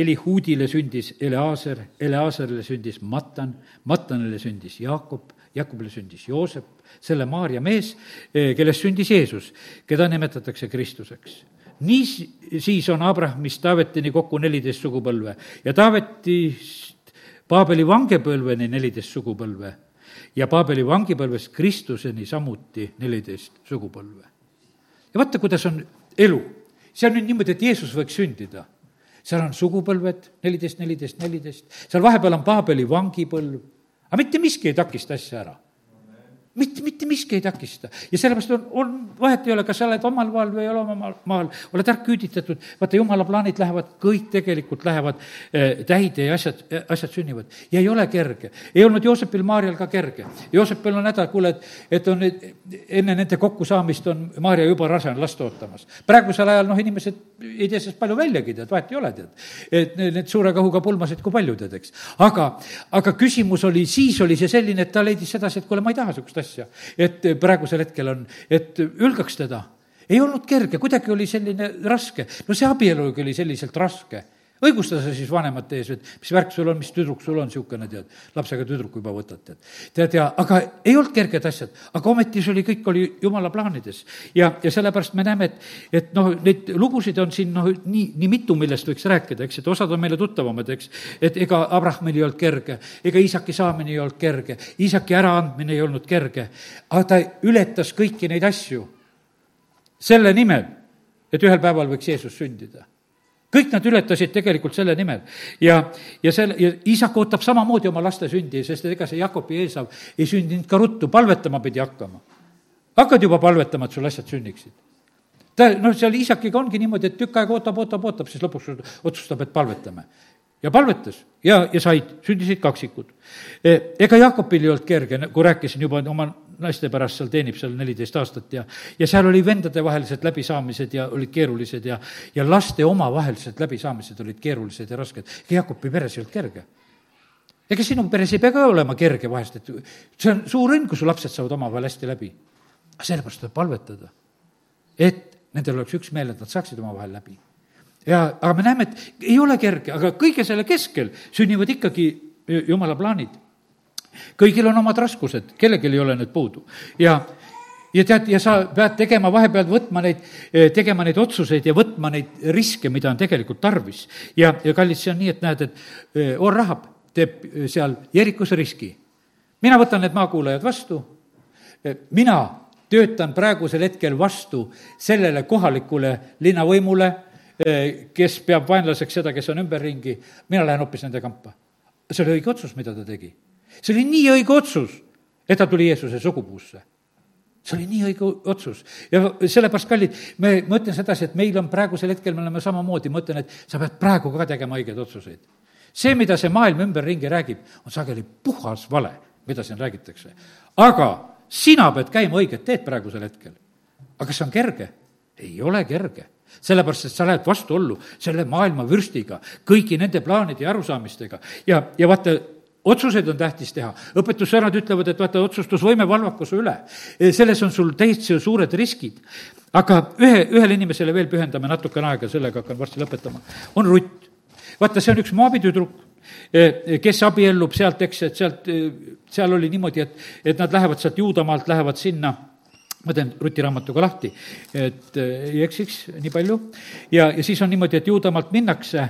Speaker 1: Elihuudile sündis Eleaser, Eleaserile sündis Matan, Matanile sündis Jaakob, Jaakobile sündis Joosep, selle Maarja mees, kellest sündis Jeesus, keda nimetatakse Kristuseks. nii siis on Abrahamist Taavetini kokku neliteist sugupõlve ja Taavetist Paabeli vangepõlveni neliteist sugupõlve ja Paabeli vangipõlvest Kristuseni samuti neliteist sugupõlve. ja vaata, kuidas on elu. see on nüüd niimoodi, et Jeesus võiks sündida seal on sugupõlved, neliteist, neliteist, neliteist, seal vahepeal on Paabeli vangipõlv, aga mitte miski ei takista asja ära mitte, mitte miski ei takista. ja sellepärast on, on, vahet ei ole, kas sa oled omal maal või ei ole omal maal, oled ära küüditatud, vaata, jumala plaanid lähevad, kõik tegelikult lähevad äh, täide ja asjad, asjad sünnivad. ja ei ole kerge. ei olnud Joosepil Maarjal ka kerge. Joosepil on häda, kuule, et, et on nüüd, enne nende kokkusaamist on Maarja juba rase, on last ootamas. praegusel ajal, noh, inimesed ei tee sellest palju väljagi, tead, vahet ei ole, tead. et need suure kõhuga pulmasid, kui palju, tead, eks. aga, aga küsimus oli, siis oli see selline, et ta leidis sedasi, et kuule, ma ei taha niisugust asja. et praegusel hetkel on, et ülgaks teda. ei olnud kerge, kuidagi oli selline raske. no see abielugi oli selliselt raske õigusta sa siis vanemate ees, et mis värk sul on, mis tüdruk sul on, niisugune, tead, lapsega tüdruku juba võtad, tead. tead, ja aga ei olnud kerged asjad, aga ometi see oli, kõik oli jumala plaanides. ja, ja sellepärast me näeme, et, et noh, neid lugusid on siin noh, nii, nii mitu, millest võiks rääkida, eks, et osad on meile tuttavamad, eks, et ega Abrahamil ei olnud kerge, ega Iisaki saamine ei olnud kerge, Iisaki äraandmine ei olnud kerge, aga ta ületas kõiki neid asju selle nimel, et ühel päeval võiks Jeesus sündida kõik nad ületasid tegelikult selle nimel. ja, ja selle, ja isak ootab samamoodi oma laste sündi, sest ega see Jakobi Eesav ei sündinud ka ruttu, palvetama pidi hakkama. hakkad juba palvetama, et sul asjad sünniksid. ta, noh, seal isakiga ongi niimoodi, et tükk aega ootab, ootab, ootab, siis lõpuks otsustab, et palvetame. ja palvetas ja, ja said, sündisid kaksikud. E, ega Jakobil ei olnud kerge, nagu rääkisin juba oma naiste pärast seal teenib seal neliteist aastat ja, ja seal oli vendadevahelised läbisaamised ja olid keerulised ja, ja laste omavahelised läbisaamised olid keerulised ja rasked. ega Jakobi peres ei olnud kerge. ega sinu peres ei pea ka olema kerge vahest, et see on suur õnn, kui su lapsed saavad omavahel hästi läbi. aga sellepärast tuleb palvetada, et nendel oleks üksmeel, et nad saaksid omavahel läbi. ja, aga me näeme, et ei ole kerge, aga kõige selle keskel sünnivad ikkagi jumala plaanid kõigil on omad raskused, kellelgi ei ole need puudu ja ja tead, ja sa pead tegema vahepeal, võtma neid, eh, tegema neid otsuseid ja võtma neid riske, mida on tegelikult tarvis. ja, ja kallis, see on nii, et näed, et eh, Or Rahab teeb eh, seal Jerikos riski. mina võtan need maakuulajad vastu, mina töötan praegusel hetkel vastu sellele kohalikule linnavõimule, kes peab vaenlaseks seda, kes on ümberringi, mina lähen hoopis nende kampa. see oli õige otsus, mida ta tegi see oli nii õige otsus, et ta tuli Jeesuse sugupuusse see oli nii õige otsus ja sellepärast, kallid, me, ma ütlen sedasi, et meil on praegusel hetkel, me oleme samamoodi, ma ütlen, et sa pead praegu ka tegema õigeid otsuseid. see, mida see maailm ümberringi räägib, on sageli puhas vale, mida siin räägitakse. aga sina pead käima õiget teed praegusel hetkel. aga kas see on kerge? ei ole kerge sellepärast, et sa lähed vastuollu selle maailma vürstiga, kõigi nende plaanide ja arusaamistega ja, ja vaata, otsuseid on tähtis teha, õpetussõnad ütlevad, et vaata, otsustusvõime valvab su üle. selles on sul täitsa suured riskid. aga ühe, ühele inimesele veel pühendame natukene aega, sellega hakkan varsti lõpetama, on Rutt. vaata, see on üks Moabi tüdruk, eh, kes abiellub sealt, eks, et sealt, eh, seal oli niimoodi, et, et nad lähevad sealt Juudamaalt, lähevad sinna ma teen Ruti raamatuga lahti, et ei eksiks nii palju, ja, ja siis on niimoodi, et Juudamaalt minnakse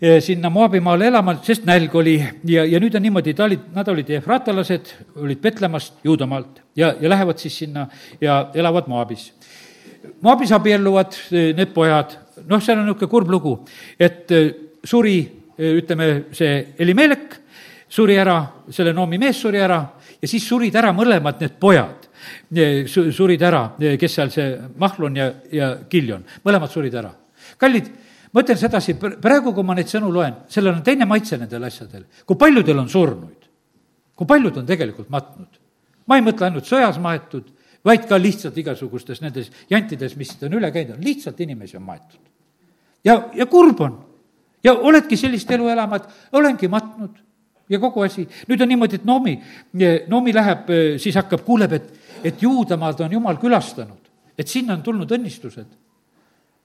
Speaker 1: sinna Moabimaale elama, sest nälg oli ja, ja nüüd on niimoodi, ta olid, nad olid efraatalased, olid Petlemast, Juudamaalt ja, ja lähevad siis sinna ja elavad Moabis. Moabis abielluvad eh, need pojad, noh, seal on niisugune kurb lugu, et eh, suri, eh, ütleme, see Elimelek suri ära, selle Noomi mees suri ära ja siis surid ära mõlemad need pojad surid ära, kes seal see Mahlon ja, ja Kiljon, mõlemad surid ära. kallid ma ütlen sedasi, praegu, kui ma neid sõnu loen, sellel on teine maitse nendel asjadel. kui paljudel on surnuid, kui paljud on tegelikult matnud. ma ei mõtle ainult sõjas maetud, vaid ka lihtsalt igasugustes nendes jantides, mis on üle käinud, lihtsalt inimesi on maetud. ja, ja kurb on. ja oledki sellist elu elama, et olengi matnud ja kogu asi. nüüd on niimoodi, et Noomi, Noomi läheb, siis hakkab, kuuleb, et, et juudamaad on jumal külastanud, et sinna on tulnud õnnistused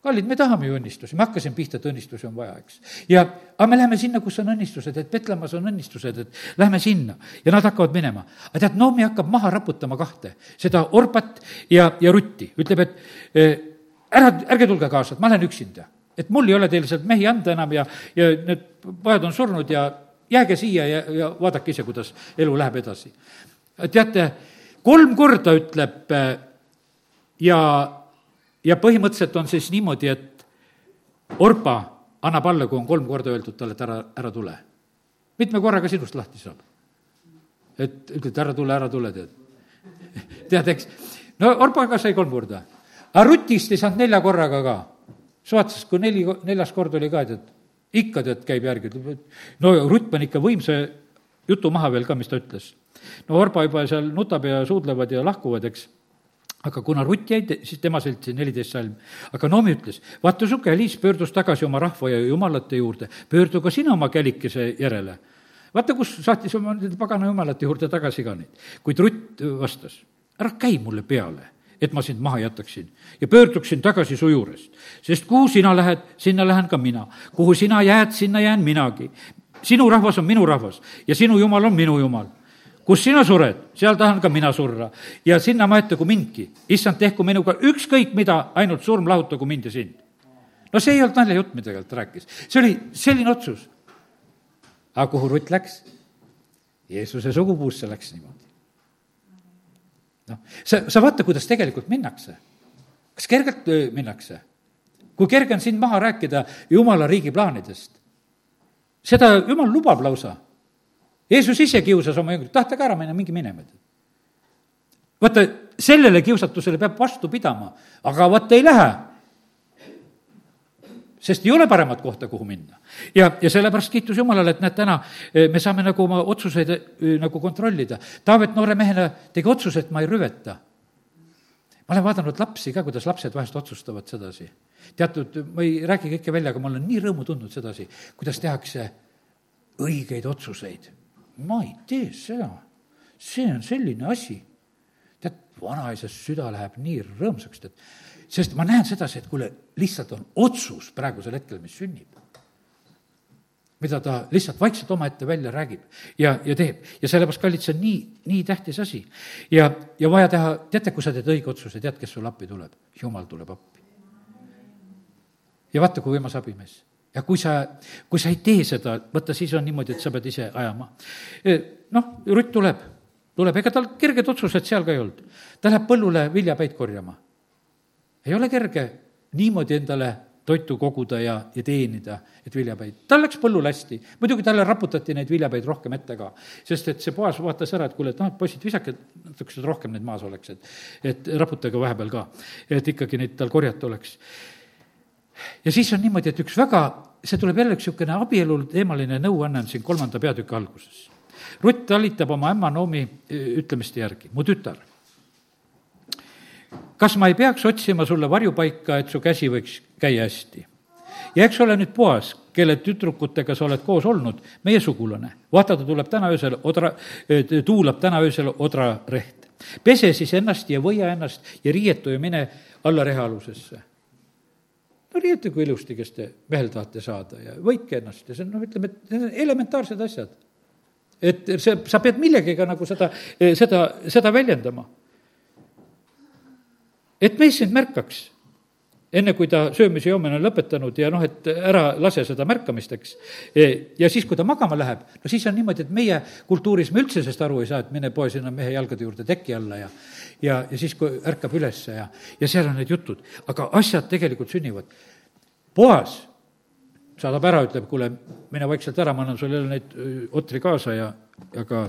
Speaker 1: kallid, me tahame ju õnnistusi, me hakkasime pihta, et õnnistusi on vaja, eks. ja, aga me läheme sinna, kus on õnnistused, et Petlemmas on õnnistused, et lähme sinna ja nad hakkavad minema. aga tead, Noomi hakkab maha raputama kahte, seda Orpat ja, ja Rutti, ütleb, et eh, ära, ärge tulge kaasa, et ma lähen üksinda. et mul ei ole teile sealt mehi anda enam ja, ja need pojad on surnud ja jääge siia ja, ja vaadake ise, kuidas elu läheb edasi. teate, kolm korda ütleb eh, ja ja põhimõtteliselt on siis niimoodi, et Orpa annab alla, kui on kolm korda öeldud talle, et ära, ära tule. mitme korraga sinust lahti saab? et ütled, ära tule, ära tule, tead. tead, eks, no Orpaga sai kolm korda. aga Rutist ei saanud nelja korraga ka. sa vaatasid, kui neli, neljas kord oli ka, tead, ikka tead, käib järgi, ütleb, et no Rutt pani ikka võimsa jutu maha veel ka, mis ta ütles. no Orba juba seal nutab ja suudlevad ja lahkuvad, eks aga kuna Rutt jäi, siis tema seltsi neliteist salm. aga Noomi ütles, vaata, su kälis pöördus tagasi oma rahva ja jumalate juurde, pöördu ka sina oma kälikese järele. vaata, kus saatis oma nende pagana jumalate juurde tagasi ka neid. kuid Rutt vastas, ära käi mulle peale, et ma sind maha jätaksin ja pöörduksin tagasi su juurest. sest kuhu sina lähed, sinna lähen ka mina. kuhu sina jääd, sinna jään minagi. sinu rahvas on minu rahvas ja sinu jumal on minu jumal kus sina sured, seal tahan ka mina surra. ja sinna maetagu mindki. issand, tehku minuga ükskõik mida, ainult surm lahutagu mind ja sind. no see ei olnud naljajutt, mida tegelikult rääkis. see oli selline otsus. aga kuhu Rutt läks? Jeesuse sugupuusse läks niimoodi. noh, sa, sa vaata, kuidas tegelikult minnakse. kas kergelt minnakse? kui kerge on sind maha rääkida jumala riigi plaanidest. seda jumal lubab lausa Jeesus ise kiusas oma jüngrit, tahate ka ära minna, minge minema. vaata, sellele kiusatusele peab vastu pidama, aga vaata ei lähe. sest ei ole paremat kohta, kuhu minna. ja, ja sellepärast kiitus Jumalale, et näed, täna eh, me saame nagu oma otsuseid eh, nagu kontrollida. Taavet noore mehena tegi otsuse, et ma ei rüveta. ma olen vaadanud lapsi ka, kuidas lapsed vahest otsustavad sedasi. teatud, ma ei räägi kõike välja, aga ma olen nii rõõmu tundnud sedasi, kuidas tehakse õigeid otsuseid ma ei tee seda, see on selline asi. tead, vanaisa süda läheb nii rõõmsaks, tead, sest ma näen sedasi, et kuule, lihtsalt on otsus praegusel hetkel, mis sünnib mida ta lihtsalt vaikselt omaette välja räägib ja, ja teeb. ja sellepärast, kallid, see on nii, nii tähtis asi. ja, ja vaja teha, teate, kui sa teed õige otsuse, tead, kes sulle appi tuleb? jumal tuleb appi. ja vaata, kui võimas abimees ja kui sa, kui sa ei tee seda, vaata, siis on niimoodi, et sa pead ise ajama. Noh, Rutt tuleb, tuleb, ega tal kerged otsused seal ka ei olnud. ta läheb põllule viljapäid korjama. ei ole kerge niimoodi endale toitu koguda ja, ja teenida, et viljapäid. tal läks põllul hästi, muidugi talle raputati neid viljapäid rohkem ette ka, sest et see poas vaatas ära, et kuule, et noh, poisid, visake natukesed rohkem neid maas oleks, et et raputage vahepeal ka, et ikkagi neid tal korjata oleks ja siis on niimoodi, et üks väga, see tuleb jälle üks niisugune abielul teemaline nõuanne on siin kolmanda peatüki alguses. Rutt talitab oma ämma Noomi ütlemiste järgi, mu tütar, kas ma ei peaks otsima sulle varjupaika, et su käsi võiks käia hästi? ja eks ole nüüd poas, kelle tüdrukutega sa oled koos olnud, meie sugulane. vaata, ta tuleb täna öösel odra, tuulab täna öösel odrareht. pese siis ennast ja võia ennast ja riietu ja mine alla rehealusesse no riietage ilusti, kes te mehel tahate saada ja võitke ennast ja see on, noh, ütleme, et need on elementaarsed asjad. et see, sa pead millegagi nagu seda, seda, seda väljendama. et mees sind märkaks, enne kui ta söömise joomine on lõpetanud ja noh, et ära lase seda märkamist, eks. ja siis, kui ta magama läheb, no siis on niimoodi, et meie kultuuris me üldse sellest aru ei saa, et mine poe sinna mehe jalgade juurde teki alla ja ja, ja siis, kui ärkab üles ja, ja seal on need jutud, aga asjad tegelikult sünnivad. Boas saadab ära, ütleb, kuule, mine vaikselt ära, ma annan sulle neid otri kaasa ja, aga,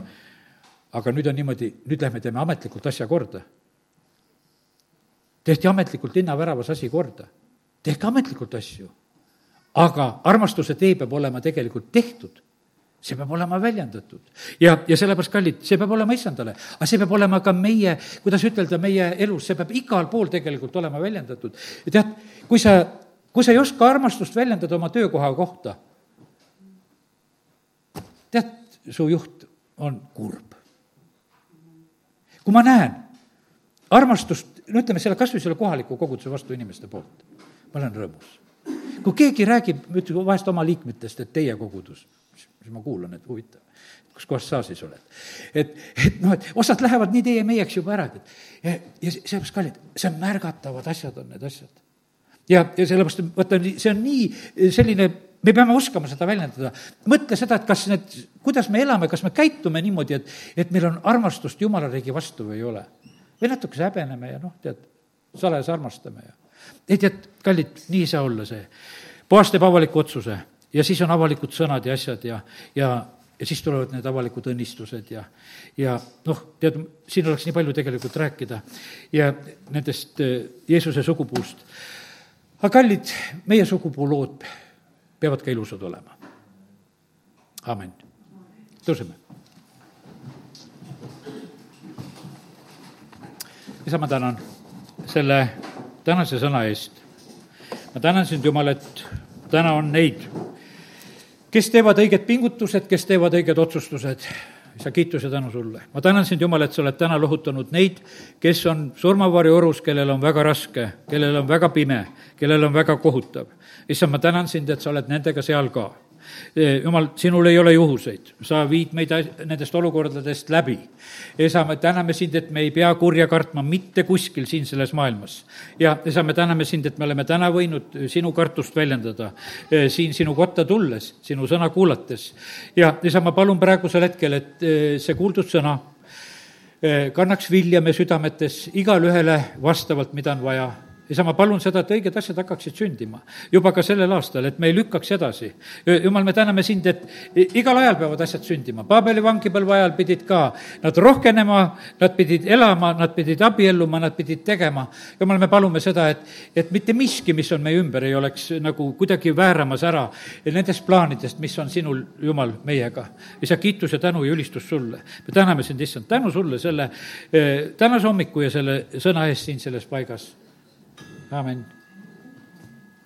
Speaker 1: aga nüüd on niimoodi, nüüd lähme teeme ametlikult asja korda. Tehti ametlikult linnaväravas asi korda. tehke ametlikult asju. aga armastuse tee peab olema tegelikult tehtud see peab olema väljendatud. ja, ja sellepärast, kallid, see peab olema issandale, aga see peab olema ka meie, kuidas ütelda, meie elus, see peab igal pool tegelikult olema väljendatud. ja tead, kui sa, kui sa ei oska armastust väljendada oma töökoha kohta, tead, su juht on kurb. kui ma näen armastust, no ütleme selle, kas või selle kohaliku koguduse vastu inimeste poolt, ma olen rõõmus. kui keegi räägib, ütleme vahest oma liikmetest, et teie kogudus, siis ma kuulan, et huvitav kus kohas sa siis oled? et, et noh, et osad lähevad nii teie-meieks juba ära, et ja, ja sellepärast, kallid, see on märgatavad asjad, on need asjad. ja, ja sellepärast, vaata, see on nii selline, me peame oskama seda väljendada. mõtle seda, et kas need, kuidas me elame, kas me käitume niimoodi, et, et meil on armastust Jumala riigi vastu või ei ole. Või natukese häbeneme ja noh, tead, salajas armastame ja. ei tead, kallid, nii ei saa olla see. puhas teeb avaliku otsuse ja siis on avalikud sõnad ja asjad ja, ja ja siis tulevad need avalikud õnnistused ja, ja noh, tead, siin oleks nii palju tegelikult rääkida ja nendest eh, Jeesuse sugupuust. aga kallid, meie sugupuu lood peavad ka ilusad olema. amin. tõuseme. Isa, ma tänan selle tänase sõna eest. ma tänan sind, Jumal, et täna on neid kes teevad õiged pingutused, kes teevad õiged otsustused, isa, kiitus ja tänu sulle. ma tänan sind, Jumal, et sa oled täna lohutanud neid, kes on surmavarju orus, kellel on väga raske, kellel on väga pime, kellel on väga kohutav. issand, ma tänan sind, et sa oled nendega seal ka jumal, sinul ei ole juhuseid, sa viid meid nendest olukordadest läbi. isa, me täname sind, et me ei pea kurja kartma mitte kuskil siin selles maailmas. ja isa, me täname sind, et me oleme täna võinud sinu kartust väljendada siin sinu kotta tulles, sinu sõna kuulates. ja isa, ma palun praegusel hetkel, et see kuuldud sõna kannaks vilja me südametes igalühele vastavalt, mida on vaja isa, ma palun seda, et õiged asjad hakkaksid sündima juba ka sellel aastal, et me ei lükkaks edasi. jumal, me täname sind, et igal ajal peavad asjad sündima. Paabeli vangipõlve ajal pidid ka nad rohkenema, nad pidid elama, nad pidid abielluma, nad pidid tegema. jumal, me palume seda, et, et mitte miski, mis on meie ümber, ei oleks nagu kuidagi vääramas ära nendest plaanidest, mis on sinul, Jumal, meiega. isa, kiitus ja tänu ja ülistus sulle. me täname sind, issand, tänu sulle selle eh, tänase hommiku ja selle sõna eest siin selles paigas Amen.